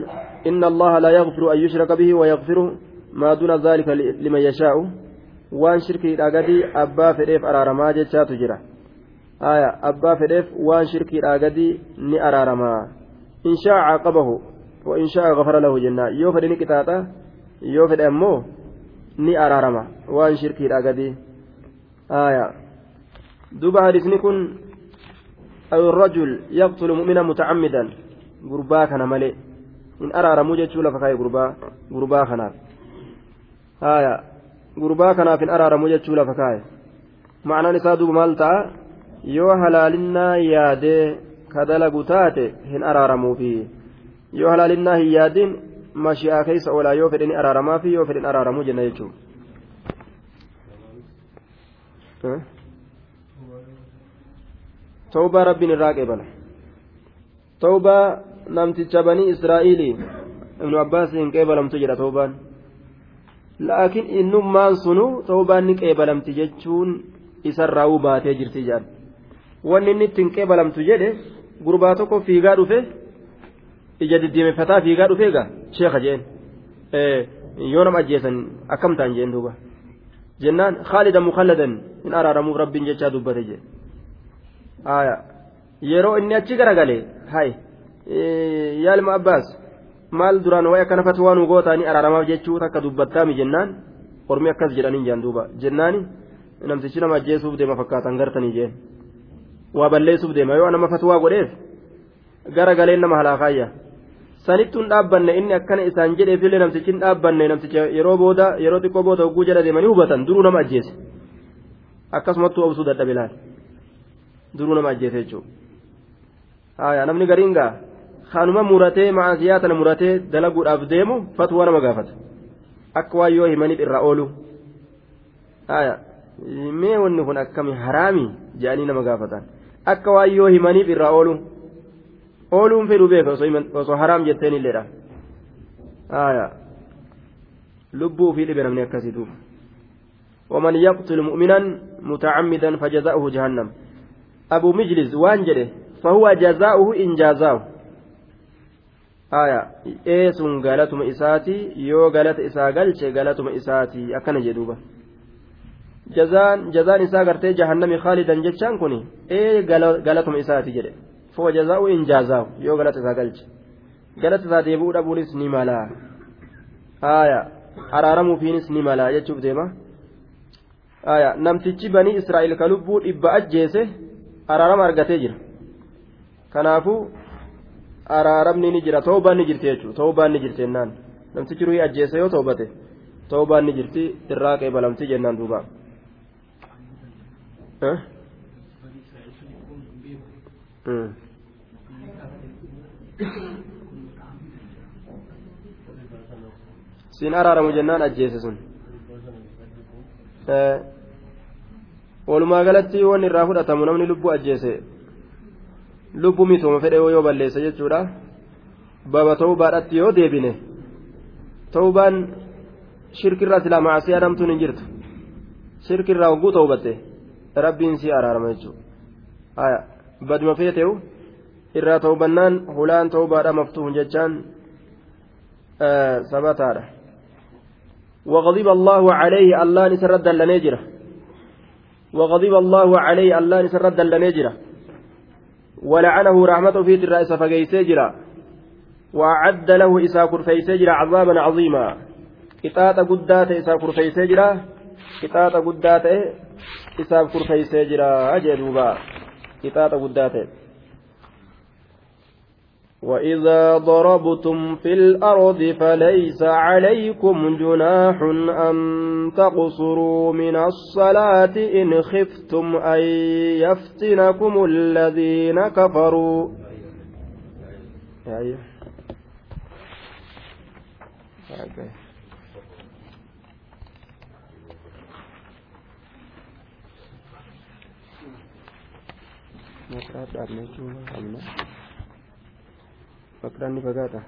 inna allaha laa yaghfiru an yushraka bihi wa yaghfiru maa duna dhaalika liman yashaa'u waan shirkiidha gadi abbaa fedheef araaramaa jechaatu jira waan shirkiidhaa gadi ni araaramaa in shaa caaqabahu wa in shaa gafara lahu jenna yoo fedhe ni qixaaxa yoo fedhe ammoo ni araarama waan shirkiidhaa gadi aya duba hadisni kun أو الرجل يقتل مؤمنا متعمدا غربا كان ملئ إن أرى رموجة شولا فكاي غربا غربا كان آية غربا كان في أرى رموجة شولا فكاي معنى نسادو مالتا yoo halaalinaa yaadee ka dalagu taate hin araaramuufi yoo halaalinaa hin yaadin mashi'aa keessa oolaa yoo fedhe ni araaramaa fi yoo fedhe araaramuu jenna jechuudha. tawbaa rabbiin irraa qeebala tawbaa namticha banii israa'iilii ibnu abbaas hin qeebalamtu jedha tawbaan laakiin innummaan sunu tawbaan ni qeebalamti jechuun isarraa baatee jirti jedhan wanni inni ittiin qeebalamtu jedhe gurbaa tokko fiigaa dhufe ija diddiimeffataa fiigaa dhufe egaa sheeka jeen yoo nama ajjeesan akkam ta'an jeen duuba jennaan khaalidan mukalladan hin araaramuuf rabbiin jechaa dubbate jedhe yeroo inni achi garagalee hay yaalma abbaas maal duraan wayi akkana fatwaa nu gootaanii araaramaaf jechuu takka dubbattaami jennaan ormi akkas jedhaniin jaan duuba jennaani namtichi nama ajjeesuuf deema fakkaatan gartanii jeen waa balleessuuf deema yoo nama fatwaa godheef gara galeen nama halaakaayya sanittuun dhaabbanne inni akkana isaan jedheefillee namtichi hin dhaabbanne namticha yeroo booda yeroo xiqqoo booda hogguu jala deemanii hubatan duruu nama ajjeese akkasumattuu obsuu dadhabe laal duruu nama ajjeese jechuudha namni gariin gaa kanuma muratee maasiyaa tana muratee dalaguudhaaf deemu fatwaa nama gaafata akka waan yoo himaniif irraa oolu mee wanni kun akkami haraami jedhanii nama gaafatan. Akka waan yoo himaniif irraa oolu ooluun fedhu beeka osoo haraam jetteen illeedha lubbuu fi dhibe namni akkasii duuba. ومن يقتل مؤمنا متعمدا فجزاؤه جهنم أبو مجلس وان جده فهو جزاؤه إن جازاه آية إيس قالتم إساتي يو قالت إسا قلت قالتم إساتي أكن جدوبة jazaan jazaan isaa gartee jahannami khaalidan jechaan kun ee galatuma isaati jedhe foo jazaa'u in jaazaahu yoo galata isaa galche galata isaa deebi'uu dhabuunis ni mala haaya araaramuufiinis ni mala jechuuf deema haaya namtichi banii israa'el ka lubbuu dhibba ajjeese araarama argatee jira kanaafuu araaramni ni jira toobaan ni jirti jechuudha toobaan ni jirti jennaan namtichi ruhii ajjeese yoo toobate toobaan ni jirti irraa qeebalamti jennaan duuba. siin araaramu jennaan ajjeese sun walumaa galatti wanni irraa fudhatamu namni lubbuu ajjeese lubbuu misooma fedhe yoo balleesse jechuudha baba tawbaadhatti yoo deebine tawbaan shirkirraa silaa macaasiyaa namtuun hin jirtu shirkirraa hogguu tawbatte rabbiin si araarama jechuudha. Baduma feete'u irraa tawbannaan hulaan tawbaadha maftuun jechaan sabataadha وغضب الله عليه الله نسرد لنجرة وغضب الله عليه الله نسرد لنجرة ولعنه رحمته في الرئيس فقيسجرة وأعد له إساكر فيسجرة عذابا عظيما قطاة قدات إساكر فيسجرة قطاة قدات isaaf kurfeeysee jira jee duuba qixaaxa guddaa ta'e. وإذا ضربتم في الأرض فليس عليكم جناح أن تقصروا من الصلاة إن خفتم أن يفتنكم الذين كفروا أيوه. maqaa Bakran ni bagata.